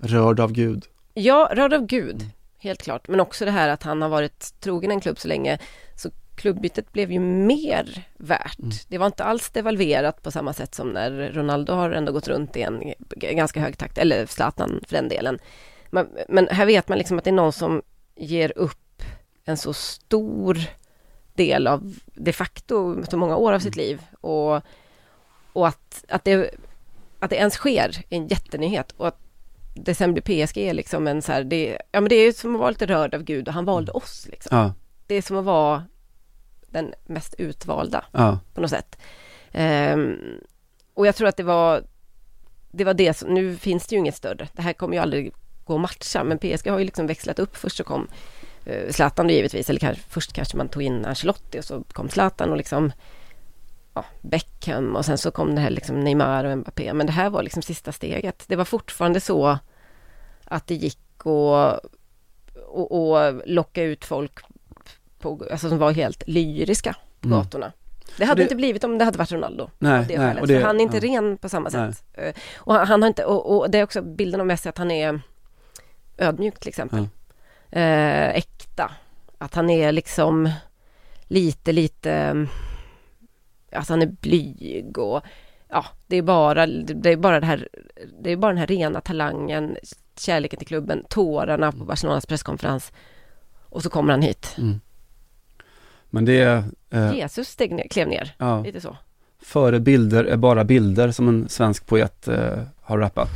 Rörd av Gud. Ja, rörd av Gud, helt klart. Men också det här att han har varit trogen en klubb så länge. Så klubbytet blev ju mer värt. Det var inte alls devalverat på samma sätt som när Ronaldo har ändå gått runt i en ganska hög takt, eller Zlatan för den delen. Men, men här vet man liksom att det är någon som ger upp en så stor del av de facto så många år av sitt liv och, och att, att, det, att det ens sker är en jättenyhet och att det sen blir PSG är liksom en så här, det, ja men det är som att vara lite rörd av Gud och han valde oss liksom. Ja, Det är som att vara den mest utvalda ja, på något sätt. Ehm, och jag tror att det var det var det som, nu finns det ju inget större. Det här kommer ju aldrig gå att matcha, men PSG har ju liksom växlat upp. Först så kom uh, Zlatan då givetvis, eller kanske, först kanske man tog in Ancelotti och så kom Zlatan och liksom ja, Beckham och sen så kom det här liksom Neymar och Mbappé. Men det här var liksom sista steget. Det var fortfarande så att det gick att och, och locka ut folk på, alltså som var helt lyriska på Mm. gatorna. Det hade det- inte blivit om det hade varit Ronaldo. Nej, det nej, och det- han är inte ja. ren på samma Nej. sätt. Eh, Och han, han har inte, och, och det är också bilden av Messi att han är ödmjuk till exempel. Eh, äkta. Att han är liksom lite, lite, att han är blyg och ja, det är bara, det är bara det här, det är bara den här rena talangen, kärleken till klubben, tårarna på Barcelonas presskonferens. Och så kommer han hit. Mm. Men det är eh, Jesus steg ner, klev ner, Ja. lite så. Före bilder är bara bilder som en svensk poet eh, har rappat.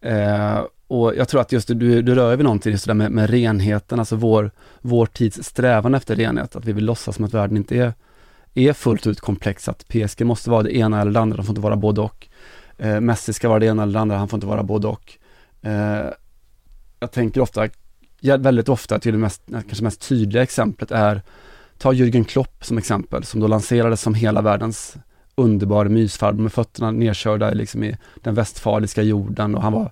Eh, och jag tror att just det, du, du rör vid någonting just det där med, med renheten, alltså vår, vår tids strävan efter renhet, att vi vill låtsas som att världen inte är, är fullt ut komplex, att PSG måste vara det ena eller det andra, de får inte vara både och. Eh, Messi ska vara det ena eller det andra, han får inte vara både och. Eh, jag tänker ofta, väldigt ofta till det mest, kanske mest tydliga exemplet är, ta Jürgen Klopp som exempel, som då lanserades som hela världens underbar mysfarbror med fötterna nedkörda liksom i den västfaliska jorden och han var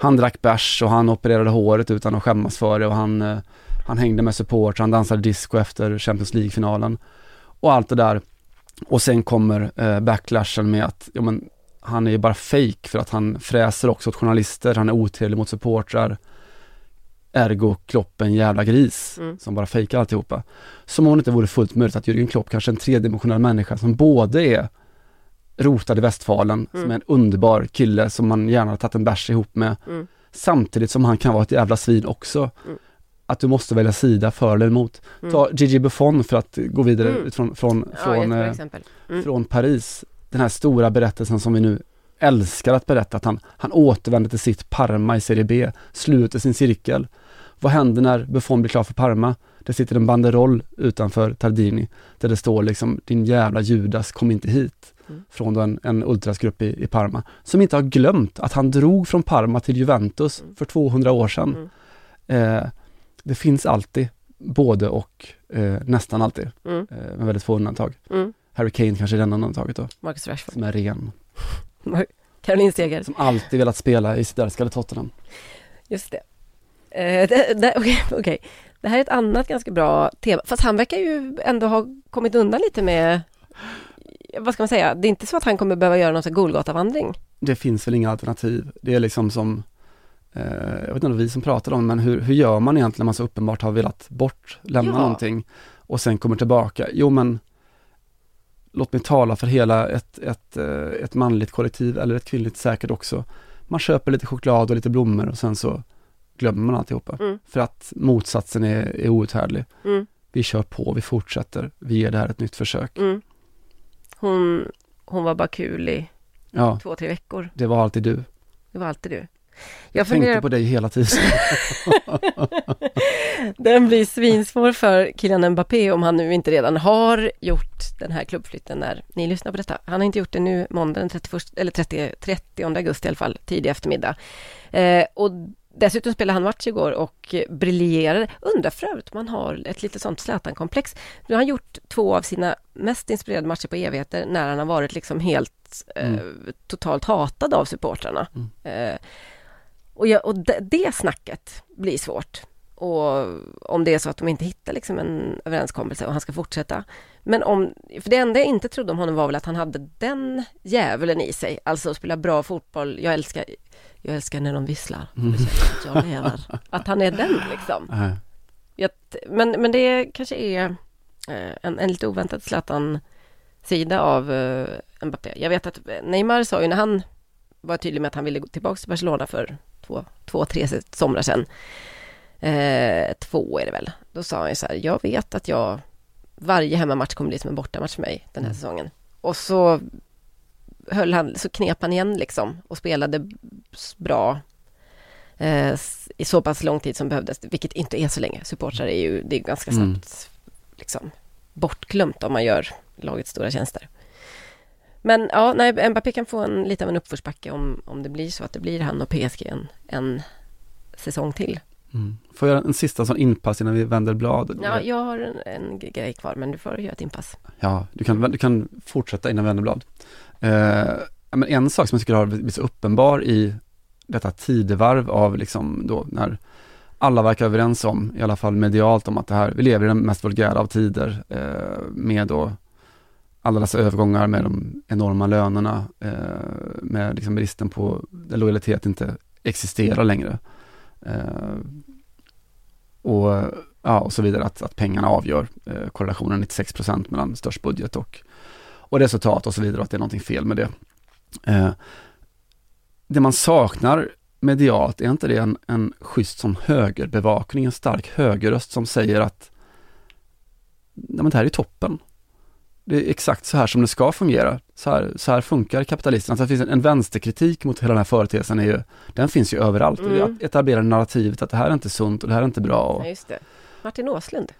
han drack bärs och han opererade håret utan att skämmas för det och han, eh, han hängde med support, han dansade disco efter Champions League-finalen. Och allt det där. Och sen kommer eh, backlashen med att, ja men han är ju bara fake för att han fräser också åt journalister, han är otrevlig mot supportrar. Ergo Klopp en jävla gris Mm. som bara fejkar alltihopa. Som om det inte vore fullt möjligt att Jürgen Klopp kanske är en tredimensionell människa som både är rotad i Västfalen, som Mm. är en underbar kille som man gärna har tagit en bärs ihop med. Mm. Samtidigt som han kan vara ett jävla svin också. Mm. Att du måste välja sida för eller emot. Mm. Ta Gigi Buffon för att gå vidare Mm. från, Ja, från, jättebra eh. Mm. från Paris. Den här stora berättelsen som vi nu älskar att berätta, att han, han återvänder till sitt Parma i Serie B, sluter sin cirkel. Vad händer när Buffon blir klar för Parma? Det sitter en banderoll utanför Tardini där det står liksom din jävla Judas, kom inte hit. Mm. Från en, en ultrasgrupp i, i Parma. Som inte har glömt att han drog från Parma till Juventus för 200 år sedan. Eh, det finns alltid både och, eh, nästan alltid. Mm. Eh, med väldigt få undantag. Mm. Harry Kane kanske är den undantaget då. Marcus Rashford. Som är ren. Caroline Seger. Som alltid velat spela i sitt älskade Tottenham. Just det. Eh, det, det Okej, okej. det här är ett annat ganska bra tema. Fast han verkar ju ändå ha kommit undan lite med, vad ska man säga, det är inte så att han kommer behöva göra någon Golgatavandring. Det finns väl inga alternativ. Det är liksom som, jag vet inte om det vi som pratade om, men hur, hur gör man egentligen när man så uppenbart har velat bort, lämna Ja. någonting och sen kommer tillbaka? Jo men, låt mig tala för hela ett, ett, eh, ett manligt kollektiv eller ett kvinnligt säkert också. Man köper lite choklad och lite blommor och sen så glömmer man alltihopa. Mm. För att motsatsen är, är outhärdlig. Mm. Vi kör på, vi fortsätter, vi ger det här ett nytt försök. Mm. Hon, hon var bara kul i Ja, två, tre veckor. det var alltid du. Det var alltid du. Jag Jag tänkte funderar på dig hela tiden. Den blir svinsvår för Kylian Mbappé om han nu inte redan har gjort den här klubbflytten när ni lyssnar på detta. Han har inte gjort det nu måndag den 31, eller 30, 30 augusti i alla fall, tidig eftermiddag. Eh, och dessutom spelade han match igår och briljerade. Undrar för övrigt om han har ett litet sånt Zlatan-komplex. Nu har han gjort två av sina mest inspirerade matcher på evigheter när han har varit liksom helt eh, Mm. totalt hatad av supportrarna. Eh, och, jag, och det, det snacket blir svårt. Och om det är så att de inte hittar liksom en överenskommelse och han ska fortsätta. Men om, för det enda jag inte trodde om honom var väl att han hade den djävulen i sig, alltså att spela bra fotboll. Jag älskar, jag älskar när de visslar. Mm. Att jag lever. Att han är den liksom. Nej. Jag, men, men det kanske är eh, en, en lite oväntad Zlatan-sida av eh, Mbappé. Jag vet att Neymar sa ju när han var tydlig med att han ville gå tillbaka till Barcelona för två, två tre somrar sedan. Eh, två är det väl. Då sa han ju så här, jag vet att jag varje hemmamatch kommer bli som en bortamatch för mig den här säsongen. Och så höll han, så knep han igen liksom och spelade bra eh, i så pass lång tid som behövdes, vilket inte är så länge. Supportrar är ju, det är ganska Mm. snabbt liksom bortglömt om man gör laget stora tjänster. Men ja, nej, Mbappé kan få en lite av en uppförsbacke om, om det blir så att det blir han och PSG en, en säsong till. Mm. Får jag göra en sista sån inpass innan vi vänder blad? Ja, jag har en, en grej kvar, men du får göra ett inpass. Ja, du kan, du kan fortsätta innan vi vänder blad. Eh, men en sak som jag tycker har blivit så uppenbar i detta tidevarv av liksom då när alla verkar överens om, i alla fall medialt, om att det här, vi lever i den mest vulgära av tider eh, med då alla dessa övergångar med de enorma lönerna, eh, med liksom bristen på, lojalitet inte existerar längre. Eh, och, ja, och så vidare, att, att pengarna avgör eh, korrelationen 96 procent mellan störst budget och, och resultat och så vidare, och att det är någonting fel med det. Eh, det man saknar medialt, är inte det en, en schysst som högerbevakning, en stark högerröst som säger att nej, men det här är toppen. Det är exakt så här som det ska fungera. Så här, så här funkar kapitalismen. Alltså det finns en, en vänsterkritik mot hela den här företeelsen, är ju, den finns ju överallt. Mm. Att etablera narrativet att det här är inte sunt och det här är inte bra. Och Ja, just det. Martin Åslund,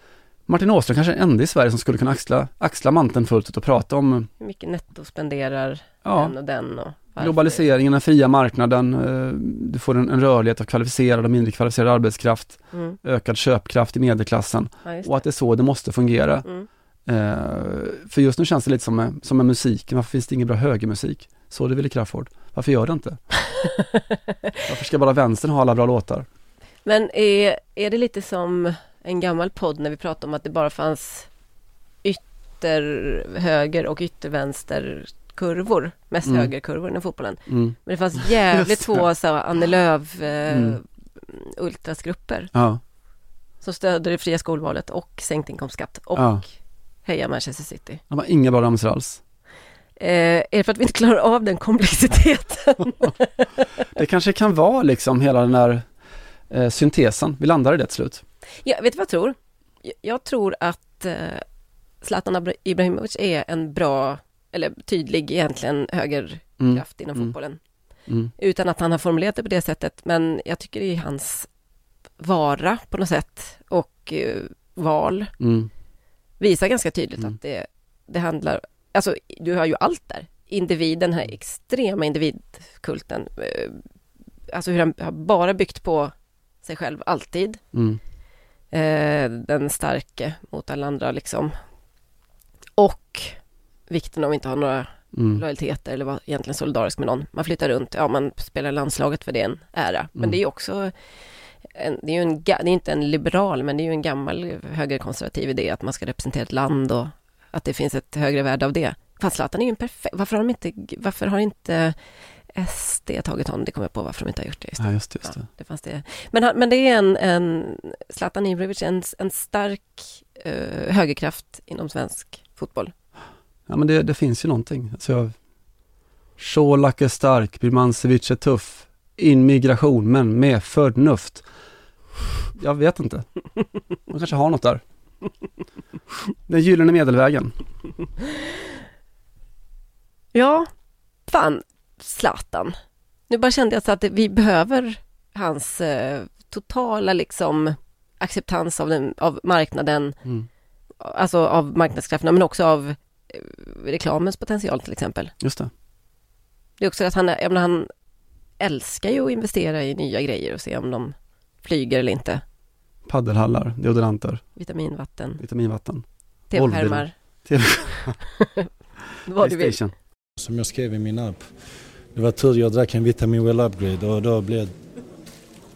Martin Åström kanske är den enda i Sverige som skulle kunna axla, axla manteln fullt ut och prata om hur mycket netto spenderar Ja. den och den och varför? globaliseringen, den fria marknaden, eh, du får en, en rörlighet av kvalificerad och mindre kvalificerad arbetskraft, Mm. ökad köpkraft i medelklassen Ja, och att det är så det måste fungera. Mm. Eh, för just nu känns det lite som med, som med musiken, varför finns det ingen bra högermusik? Så det ville Crafoord. Varför gör det inte? Varför ska bara vänstern ha alla bra låtar? Men är, är det lite som en gammal podd när vi pratade om att det bara fanns ytterhöger och yttervänster kurvor, mest Mm. högerkurvor inom fotbollen. Mm. Men det fanns jävligt få så Annie Lööf eh, Mm. ultrasgrupper Ja, som stödde det fria skolvalet och sänkt inkomstskatt och Ja. Heja Manchester City. de har inga bra ramsor alls. Eh, är det för att vi inte klarar av den komplexiteten? Det kanske kan vara liksom hela den där eh, syntesen, vi landar i det till slut. Ja, vet du vad jag tror? Jag- Jag tror att eh, Zlatan Ibrahimovic är en bra, eller tydlig egentligen högerkraft Mm. inom Mm. fotbollen. Mm. Utan att han har formulerat det på det sättet, men jag tycker det är hans vara på något sätt och eh, val Mm. Visar ganska tydligt Mm. att det, det handlar, alltså du har ju allt där. Individ, den här extrema individkulten. eh, Alltså hur han har bara byggt på sig själv alltid. Mm. Eh, den starke mot alla andra liksom. Och vikten av att inte ha några Mm. lojaliteter eller vara egentligen solidarisk med någon. Man flyttar runt, ja man spelar landslaget för det är en ära. Men Mm. det är också en, det är ju en, det är inte en liberal, men det är ju en gammal högerkonservativ idé att man ska representera ett land och att det finns ett högre värde av det. Fast Zlatan är ju en perfekt, varför har de inte, varför har inte SD tagit honom? Det kommer jag på varför de inte har gjort det. Just det. Ja, just det. Just Ja, det. det fanns det. Men, men det är en, en Zlatan Ibrahimovic, en, en stark eh, högerkraft inom svensk fotboll. Ja men det, det finns ju någonting. Alltså jag... Colak är stark, Birmancevic är tuff. In migration, men med förnuft. Jag vet inte. Man kanske har något där. Den gyllene medelvägen. Ja, fan, Zlatan. Nu bara kände jag så att vi behöver hans eh, totala liksom acceptans av, den, av marknaden, Mm. alltså av marknadskrafterna, men också av eh, reklamens potential till exempel. Just det. Det är också att han, är- jag menar, han älskar ju att investera i nya grejer och se om de flyger eller inte. Paddelhallar, deodoranter, Vitaminvatten, vitaminvatten. tv-skärmar, TV vad du vill. Som jag skrev i min app. Det var tur jag drack en Vitamin Well Upgrade och då blev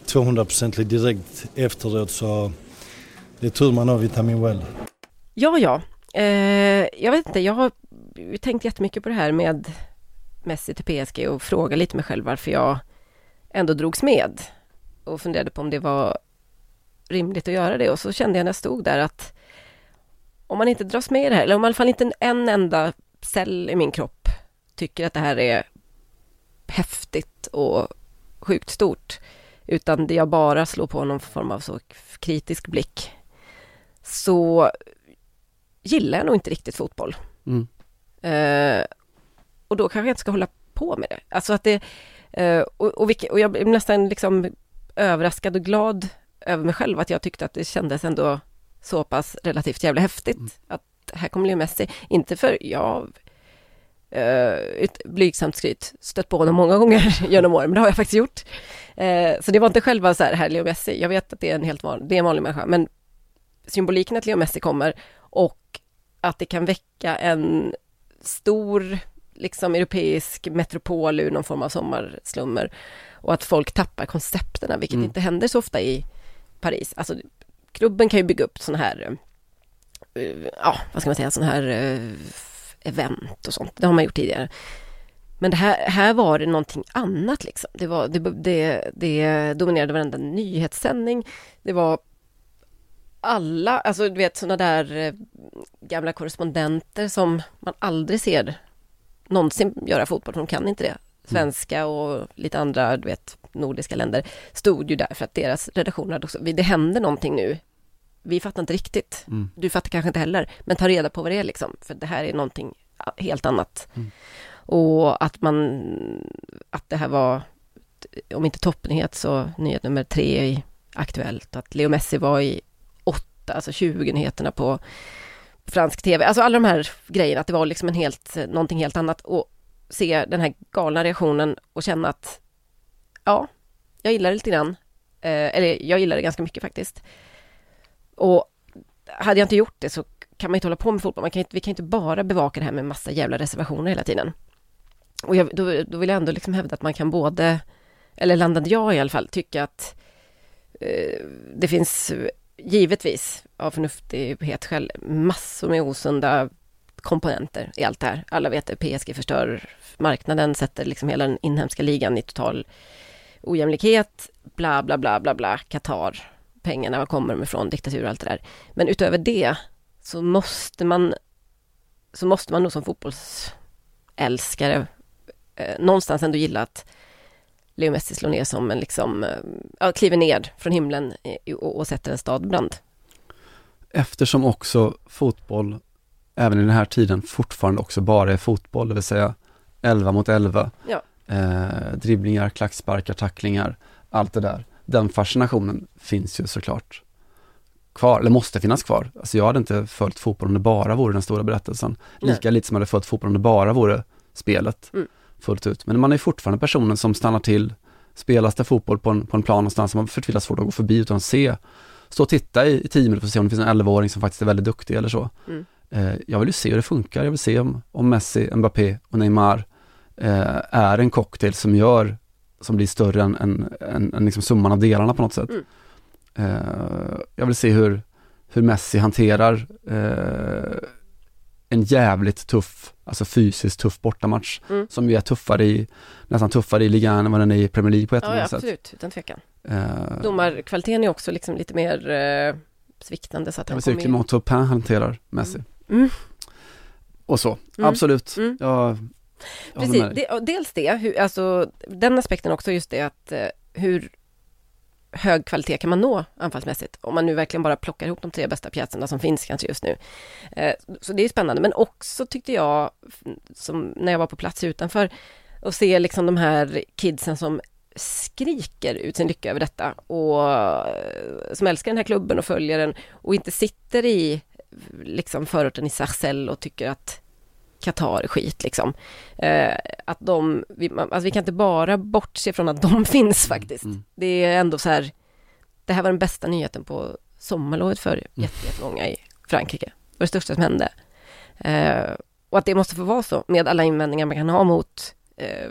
200% direkt efteråt så det är tur man har Vitamin Well. Ja, ja. Eh, jag vet inte, jag har ju tänkt jättemycket på det här med Messi till PSG och frågat lite mig själv varför jag ändå drogs med och funderade på om det var rimligt att göra det och så kände jag när jag stod där att om man inte dras med i det här, eller om i alla fall inte en enda cell i min kropp tycker att det här är häftigt och sjukt stort, utan det jag bara slår på någon form av så kritisk blick, så gillar jag nog inte riktigt fotboll. Mm. Eh, och då kanske jag inte ska hålla på med det. Alltså att det, eh, och, och, vilka, och jag blev nästan liksom överraskad och glad över mig själv att jag tyckte att det kändes ändå så pass relativt jävla häftigt. Att här kommer Leo Messi, inte för jag eh, ett blygsamt skryt, stött på honom många gånger genom åren, men det har jag faktiskt gjort. Eh, så det var inte själva så här, här Leo Messi, jag vet att det är en helt vanlig, det är en vanlig människa, men symboliken att Leo Messi kommer och att det kan väcka en stor liksom europeisk metropol ur någon form av sommarslummer och att folk tappar koncepterna, vilket Mm. inte händer så ofta i Paris. Alltså, klubben kan ju bygga upp sådana här, eh, ja, vad ska man säga, sådana här eh, event och sånt. Det har man gjort tidigare. Men det här, här var det någonting annat liksom. Det, var, det, det, det dominerade varenda nyhetssändning. Det var alla, alltså du vet sådana där eh, gamla korrespondenter som man aldrig ser någonsin göra fotboll, för de kan inte det. Svenska och lite andra, du vet, nordiska länder stod ju där för att deras redaktioner hade också, det händer någonting nu. Vi fattar inte riktigt. Mm. Du fattar kanske inte heller, men ta reda på vad det är liksom, för det här är någonting helt annat. Mm. Och att man, att det här var, om inte toppnyhet så nyhet nummer tre i Aktuellt, att Leo Messi var i åtta, alltså 20 nyheterna på fransk tv, alltså alla de här grejerna, att det var liksom en helt, eh, någonting helt annat och se den här galna reaktionen och känna att ja, jag gillar det lite grann. Eh, eller jag gillar det ganska mycket faktiskt. Och hade jag inte gjort det så kan man inte hålla på med fotboll. Man kan inte, vi kan inte bara bevaka det här med massa jävla reservationer hela tiden. Och jag, då, då vill jag ändå liksom hävda att man kan både eller landade jag i alla fall, tycka att eh, det finns givetvis av förnuftighet själv, massor med osunda komponenter i allt det här. Alla vet att PSG förstör marknaden, sätter liksom hela den inhemska ligan i total ojämlikhet, bla bla bla bla bla, Qatar, pengarna var kommer de ifrån, diktatur och allt det där. Men utöver det så måste man så måste man nog som fotbollsälskare eh, någonstans ändå gilla att Leo Messi slår ner som en liksom, eh, ja, kliver ner från himlen och, och sätter en stad brand. Eftersom också fotboll, även i den här tiden, fortfarande också bara är fotboll, det vill säga 11 mot 11. Ja. Eh, dribblingar, klacksparkar, tacklingar, allt det där. Den fascinationen finns ju såklart kvar, eller måste finnas kvar. Alltså jag hade inte följt fotboll om det bara vore den stora berättelsen. Lika lite som jag hade följt fotboll om det bara vore spelet Mm. Fullt ut. Men man är fortfarande personen som stannar till, spelas det fotboll på en, på en plan någonstans som man förtvivlat svårt att gå förbi utan att se, stå och titta i, i tio minuter för att se om det finns en 11-åring som faktiskt är väldigt duktig eller så. Mm. Eh, jag vill ju se hur det funkar, jag vill se om, om Messi, Mbappé och Neymar eh, är en cocktail som gör, som blir större än, än, än, än liksom summan av delarna på något sätt. Mm. Eh, jag vill se hur, hur Messi hanterar eh, en jävligt tuff, alltså fysiskt tuff bortamatch Mm. som ju är tuffare i, nästan tuffare i ligan än vad den är i Premier League på ett Ja, eller ja annat sätt. absolut, utan tvekan. Eh, Domarkvaliteten är också liksom lite mer eh, sviktande så att han kommer Clément Taupin hanterar Messi. Mm. Och så, Mm. absolut. Mm. Jag, jag Precis, dels det, hur, alltså den aspekten också just det att eh, hur hög kvalitet kan man nå anfallsmässigt om man nu verkligen bara plockar ihop de tre bästa pjäserna som finns kanske just nu. Eh, så det är spännande, men också tyckte jag, som när jag var på plats utanför, och se liksom de här kidsen som skriker ut sin lycka över detta och eh, som älskar den här klubben och följer den och inte sitter i liksom förorten i Sarcelles och tycker att Qatar är skit liksom. Eh, att de, vi, alltså vi kan inte bara bortse från att de finns faktiskt. Mm. Det är ändå så här, det här var den bästa nyheten på sommarlovet för jätte- jättemånga i Frankrike. Det var det största som hände. Eh, och att det måste få vara så med alla invändningar man kan ha mot eh,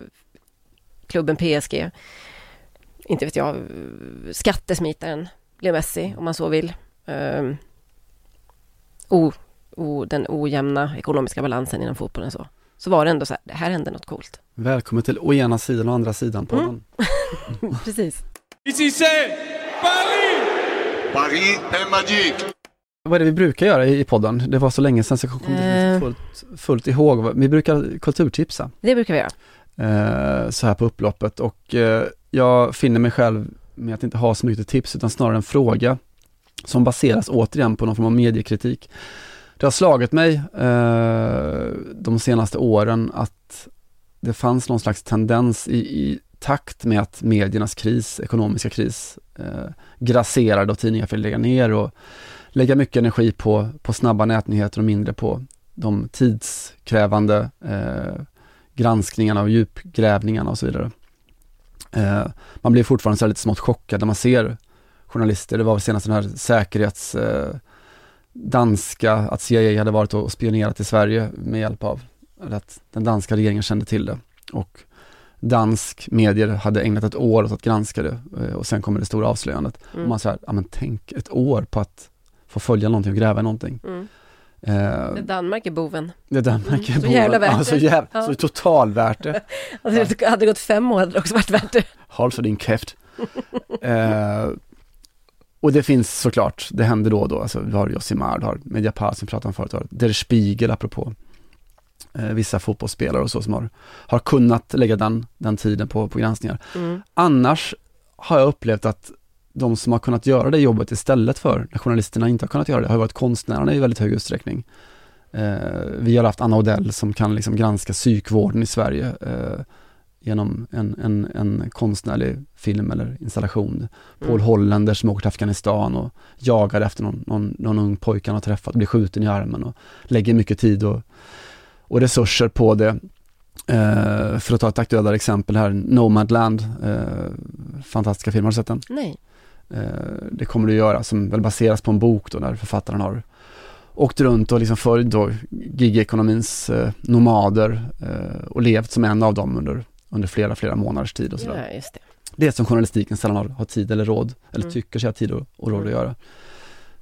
klubben PSG. Inte vet jag, skattesmitaren Leo Messi om man så vill. Eh, o, o, den ojämna ekonomiska balansen inom fotbollen så. Så var det ändå så här, det här hände något coolt. Välkommen till å ena sidan och andra sidan på Mm. den. Precis. Ici c'est Paris Paris est magique. Vad är det vi brukar göra i i podden? Det var så länge sedan så jag kommer inte Eh. fullt, fullt ihåg. Vi brukar kulturtipsa Det brukar vi göra. eh, så här på upploppet och eh, jag finner mig själv med att inte ha så mycket tips utan snarare en fråga som baseras återigen på någon form av mediekritik. Det har slagit mig eh, de senaste åren att det fanns någon slags tendens i, i takt med att mediernas kris, ekonomiska kris, eh, grasserade och tidningar fick lägga ner och lägga mycket energi på, på snabba nätnyheter och mindre på de tidskrävande eh, granskningarna och djupgrävningarna och så vidare. Eh, man blir fortfarande så lite smått chockad när man ser journalister, det var senast den här säkerhets eh, danska, att CIA hade varit och spionerat i Sverige med hjälp av, eller att den danska regeringen kände till det. Och dansk medier hade ägnat ett år åt att granska det eh, och sen kommer det stora avslöjandet. Mm. Och man säger, ja men tänk ett år på att få följa någonting och gräva i någonting. Mm. Eh, Det Danmark är boven. det Danmark Mm, är så jävla värt det. så, jävla, Ja. så total värt det. Alltså, det hade det gått fem år hade det också varit värt det. Håll för din käft. eh, och det finns såklart, det händer då och då, alltså vi har Josimar, du har Mediapart som pratade om förut, Der Spiegel apropå eh, vissa fotbollsspelare och så som har, har kunnat lägga den, den tiden på, på granskningar. Mm. Annars har jag upplevt att de som har kunnat göra det jobbet istället för, när journalisterna inte har kunnat göra det, har varit konstnärerna i väldigt hög utsträckning. Eh, vi har haft Anna Odell som kan liksom granska psykvården i Sverige eh, genom en, en, en konstnärlig film eller installation. Paul Mm. Hollander som åker till Afghanistan och jagar efter någon, någon, någon ung pojke han har träffat, blir skjuten i armen och lägger mycket tid och, och resurser på det. Eh, för att ta ett aktuellare exempel här, Nomadland, eh, fantastiska film, har du sett den? Nej. Eh, det kommer att göra, som väl baseras på en bok då, där författaren har åkt runt och liksom följt då gigekonomins eh, nomader eh, och levt som en av dem under, under flera, flera månaders tid och sådär. Ja, just det. Det som journalistiken sällan har, har tid eller råd, eller Mm. tycker sig ha tid och, och råd att göra.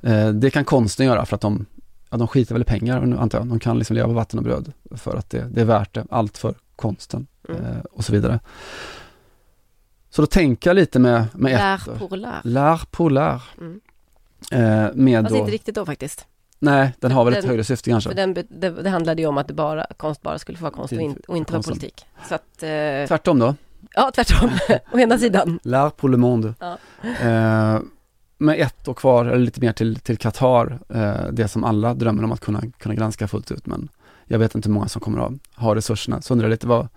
Eh, det kan konsten göra för att de, ja, de skiter väl i pengar antar jag. De kan liksom leva på vatten och bröd för att det, det är värt det, allt för konsten Mm. eh, och så vidare. Så då tänker jag lite med, med ett. Lär pour lär. Lär pour lär. Mm. Eh, med Fast då, inte riktigt då faktiskt. Nej, den har väl ett Den- högre syfte kanske. För den, det, det handlade ju om att det bara, konst bara skulle få vara konst och, in, och inte vara politik. Så att, eh, Tvärtom då. ja tvärtom, å ena sidan. Lär pour le monde. Ja. Eh, med ett år kvar, eller lite mer till, till Qatar, eh, det som alla drömmer om att kunna, kunna granska fullt ut, men jag vet inte hur många som kommer att ha resurserna. Så undrar jag lite vad,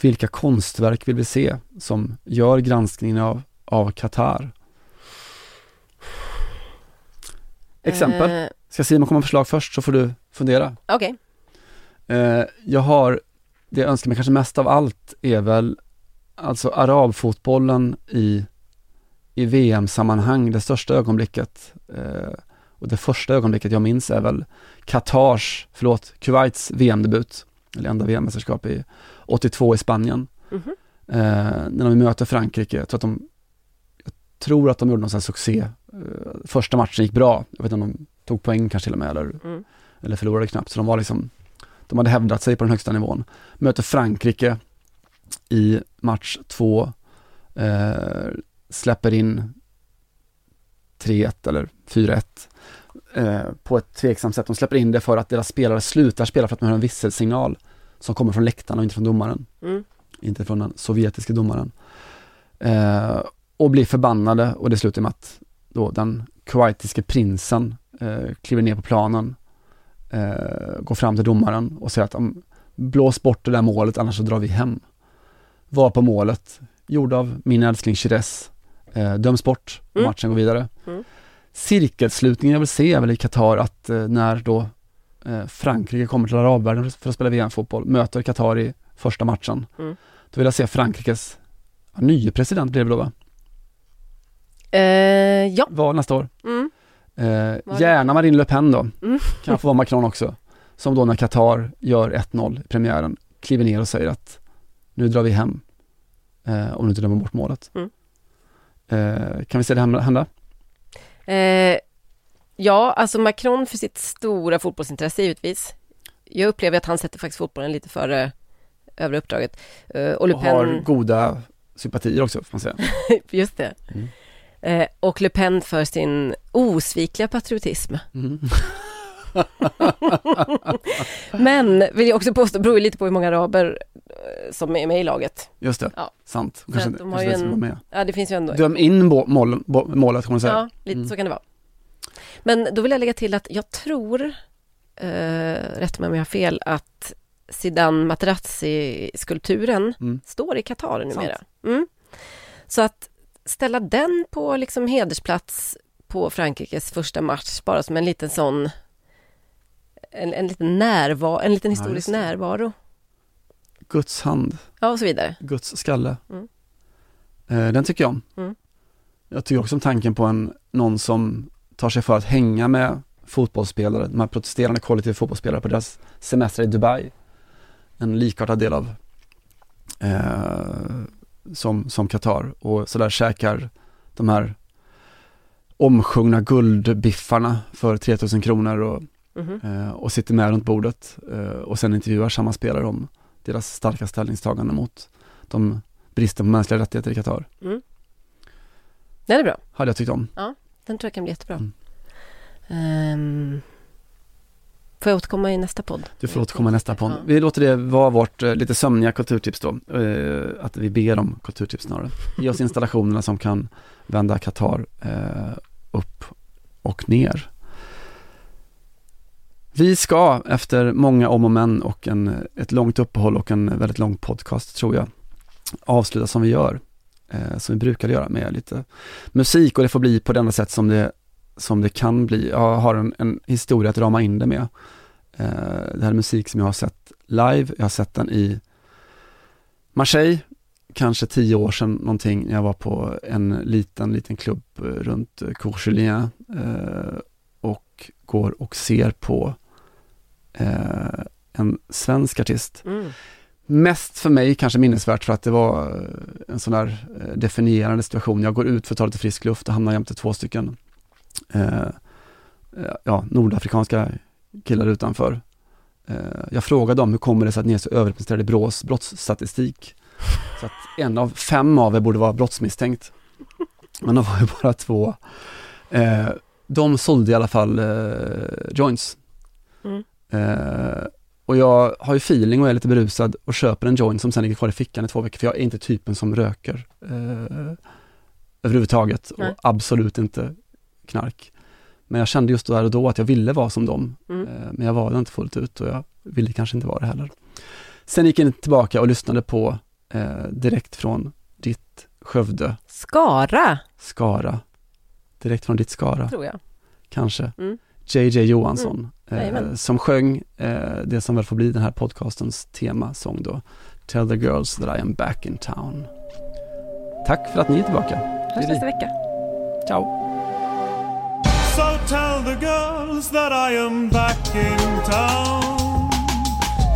vilka konstverk vill vi se som gör granskningen av, av Qatar? Exempel. Ska Simon komma med förslag först så får du fundera. Okej. Eh, jag har, det jag önskar mig kanske mest av allt är väl alltså arabfotbollen i, i VM-sammanhang, det största ögonblicket. Eh, och det första ögonblicket jag minns är väl Qatars, förlåt, Kuwaits VM-debut, eller enda VM-mästerskap i 82 i Spanien. Mhm. Eh, när de möter Frankrike, jag tror att de, jag tror att de gjorde någon sån här succé. Eh, första matchen gick bra, jag vet inte om de tog poäng kanske till och med eller Mm. eller förlorade knappt, så de var liksom, de hade hävdat sig på den högsta nivån. Möter Frankrike i match två, eh, släpper in 3-1 eller 4-1 eh, på ett tveksamt sätt. De släpper in det för att deras spelare slutar spela för att de har en visselsignal som kommer från läktaren och inte från domaren. Mm. Inte från den sovjetiska domaren. Eh, och blir förbannade och det slutar med att då den kuwaitiske prinsen eh, kliver ner på planen, eh, går fram till domaren och säger att blås bort det där målet annars så drar vi hem. Var på målet, gjord av min älskling Chires, eh, döms bort och Mm. matchen går vidare. Mm. Cirkelslutningen jag vill se är väl i Qatar att eh, när då eh, Frankrike kommer till arabvärlden för att spela VM-fotboll, möter Qatar i första matchen. Mm. Då vill jag se Frankrikes ja, nye president blir det då va? Eh, ja. Val nästa år. Mm. Eh, gärna Marine Le Pen då. Mm. Kan få vara Macron också. Som då när Qatar gör 1-0 i premiären, kliver ner och säger att nu drar vi hem. Eh, om du inte dömer bort målet. Mm. Eh, kan vi se det hända-? Eh, ja, alltså Macron för sitt stora fotbollsintresse givetvis. Jag upplever att han sätter faktiskt fotbollen lite före övriga uppdraget. Eh, och Och har goda sympatier också får man säga. just det. Mm. Eh, och Le Pen för sin osvikliga patriotism. Mm. Men, vill jag också påstå, beror lite på hur många araber eh, som är med i laget. Just det, Ja. sant. Kanske, de har kanske en, ja det finns ju ändå Döm in må, mål, målet kan man säga. Ja, lite Mm. så kan det vara. Men då vill jag lägga till att jag tror, eh, rätt mig om jag har fel, att Zidane Materazzi-skulpturen Mm. står i Qatar numera. Sant. Mm. Så att ställa den på liksom hedersplats på Frankrikes första match, bara som en liten sån en, en liten närvaro, en liten Ja, historisk det. närvaro. Guds hand, Ja, och så vidare. Guds skalle. Mm. Eh, den tycker jag om. Mm. Jag tycker också om tanken på en, någon som tar sig för att hänga med fotbollsspelare, de här protesterande kollektiva fotbollsspelare på deras semester i Dubai. En likartad del av eh, som, som Qatar och sådär käkar de här omsjungna guldbiffarna för 3000 kronor och, Mhm. eh, och sitter med runt bordet eh, och sen intervjuar samma spelare om deras starka ställningstagande mot de bristen på mänskliga rättigheter i Qatar. Mm. Den är bra. Hade jag tyckt om. Den tror jag kan bli jättebra. Mm. Ehm, får jag återkomma i nästa podd? Du får återkomma i nästa podd. Vi låter det vara vårt eh, lite sömniga kulturtips då. Eh, att vi ber om kulturtips snarare. Ge oss installationerna som kan vända Qatar eh, upp och ner. Vi ska efter många om och men och en, ett långt uppehåll och en väldigt lång podcast tror jag avsluta som vi gör. Eh, som vi brukar göra med lite musik och det får bli på det enda sätt som det, som det kan bli. Jag har en, en historia att rama in det med. Eh, det här är musik som jag har sett live. Jag har sett den i Marseille, kanske tio år sedan någonting, när jag var på en liten, liten klubb eh, runt eh, Courchulien eh, och går och ser på eh, en svensk artist. Mm. mest för mig kanske minnesvärt för att det var eh, en sån där definierande situation. Jag går ut för att ta lite frisk luft och hamnar jämte två stycken eh, ja, nordafrikanska killar utanför. Eh, jag frågade dem hur kommer det sig att ni är så överrepresenterade i Brås brottsstatistik? Så att en av fem av er borde vara brottsmisstänkt. Men de var ju bara två. Eh, de sålde i alla fall eh, joints. Mm. Eh, och jag har ju feeling och är lite berusad och köper en joint som sen ligger kvar i fickan i två veckor, för jag är inte typen som röker eh, överhuvudtaget Nej. och absolut inte knark. Men jag kände just där och då att jag ville vara som dem, Mm. eh, men jag var det inte fullt ut och jag ville kanske inte vara det heller. Sen gick jag tillbaka och lyssnade på eh, direkt från ditt Skövde, Skara, Skara, direkt från ditt Skara, tror jag. kanske. Mm. JJ Johansson, Mm. eh, som sjöng eh, det som väl får bli den här podcastens temasång då. Tell the girls that I am back in town. Tack för att ni är tillbaka. Hörs nästa vecka. Ciao. Tell the girls that I am back in town.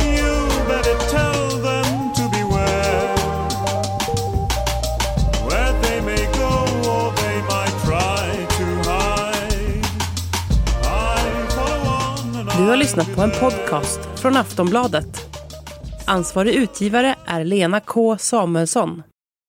You better tell them to beware. Where they may go or they might try to hide. I follow on and Du har lyssnat på en podcast från Aftonbladet. Ansvarig utgivare är Lena K Samuelsson.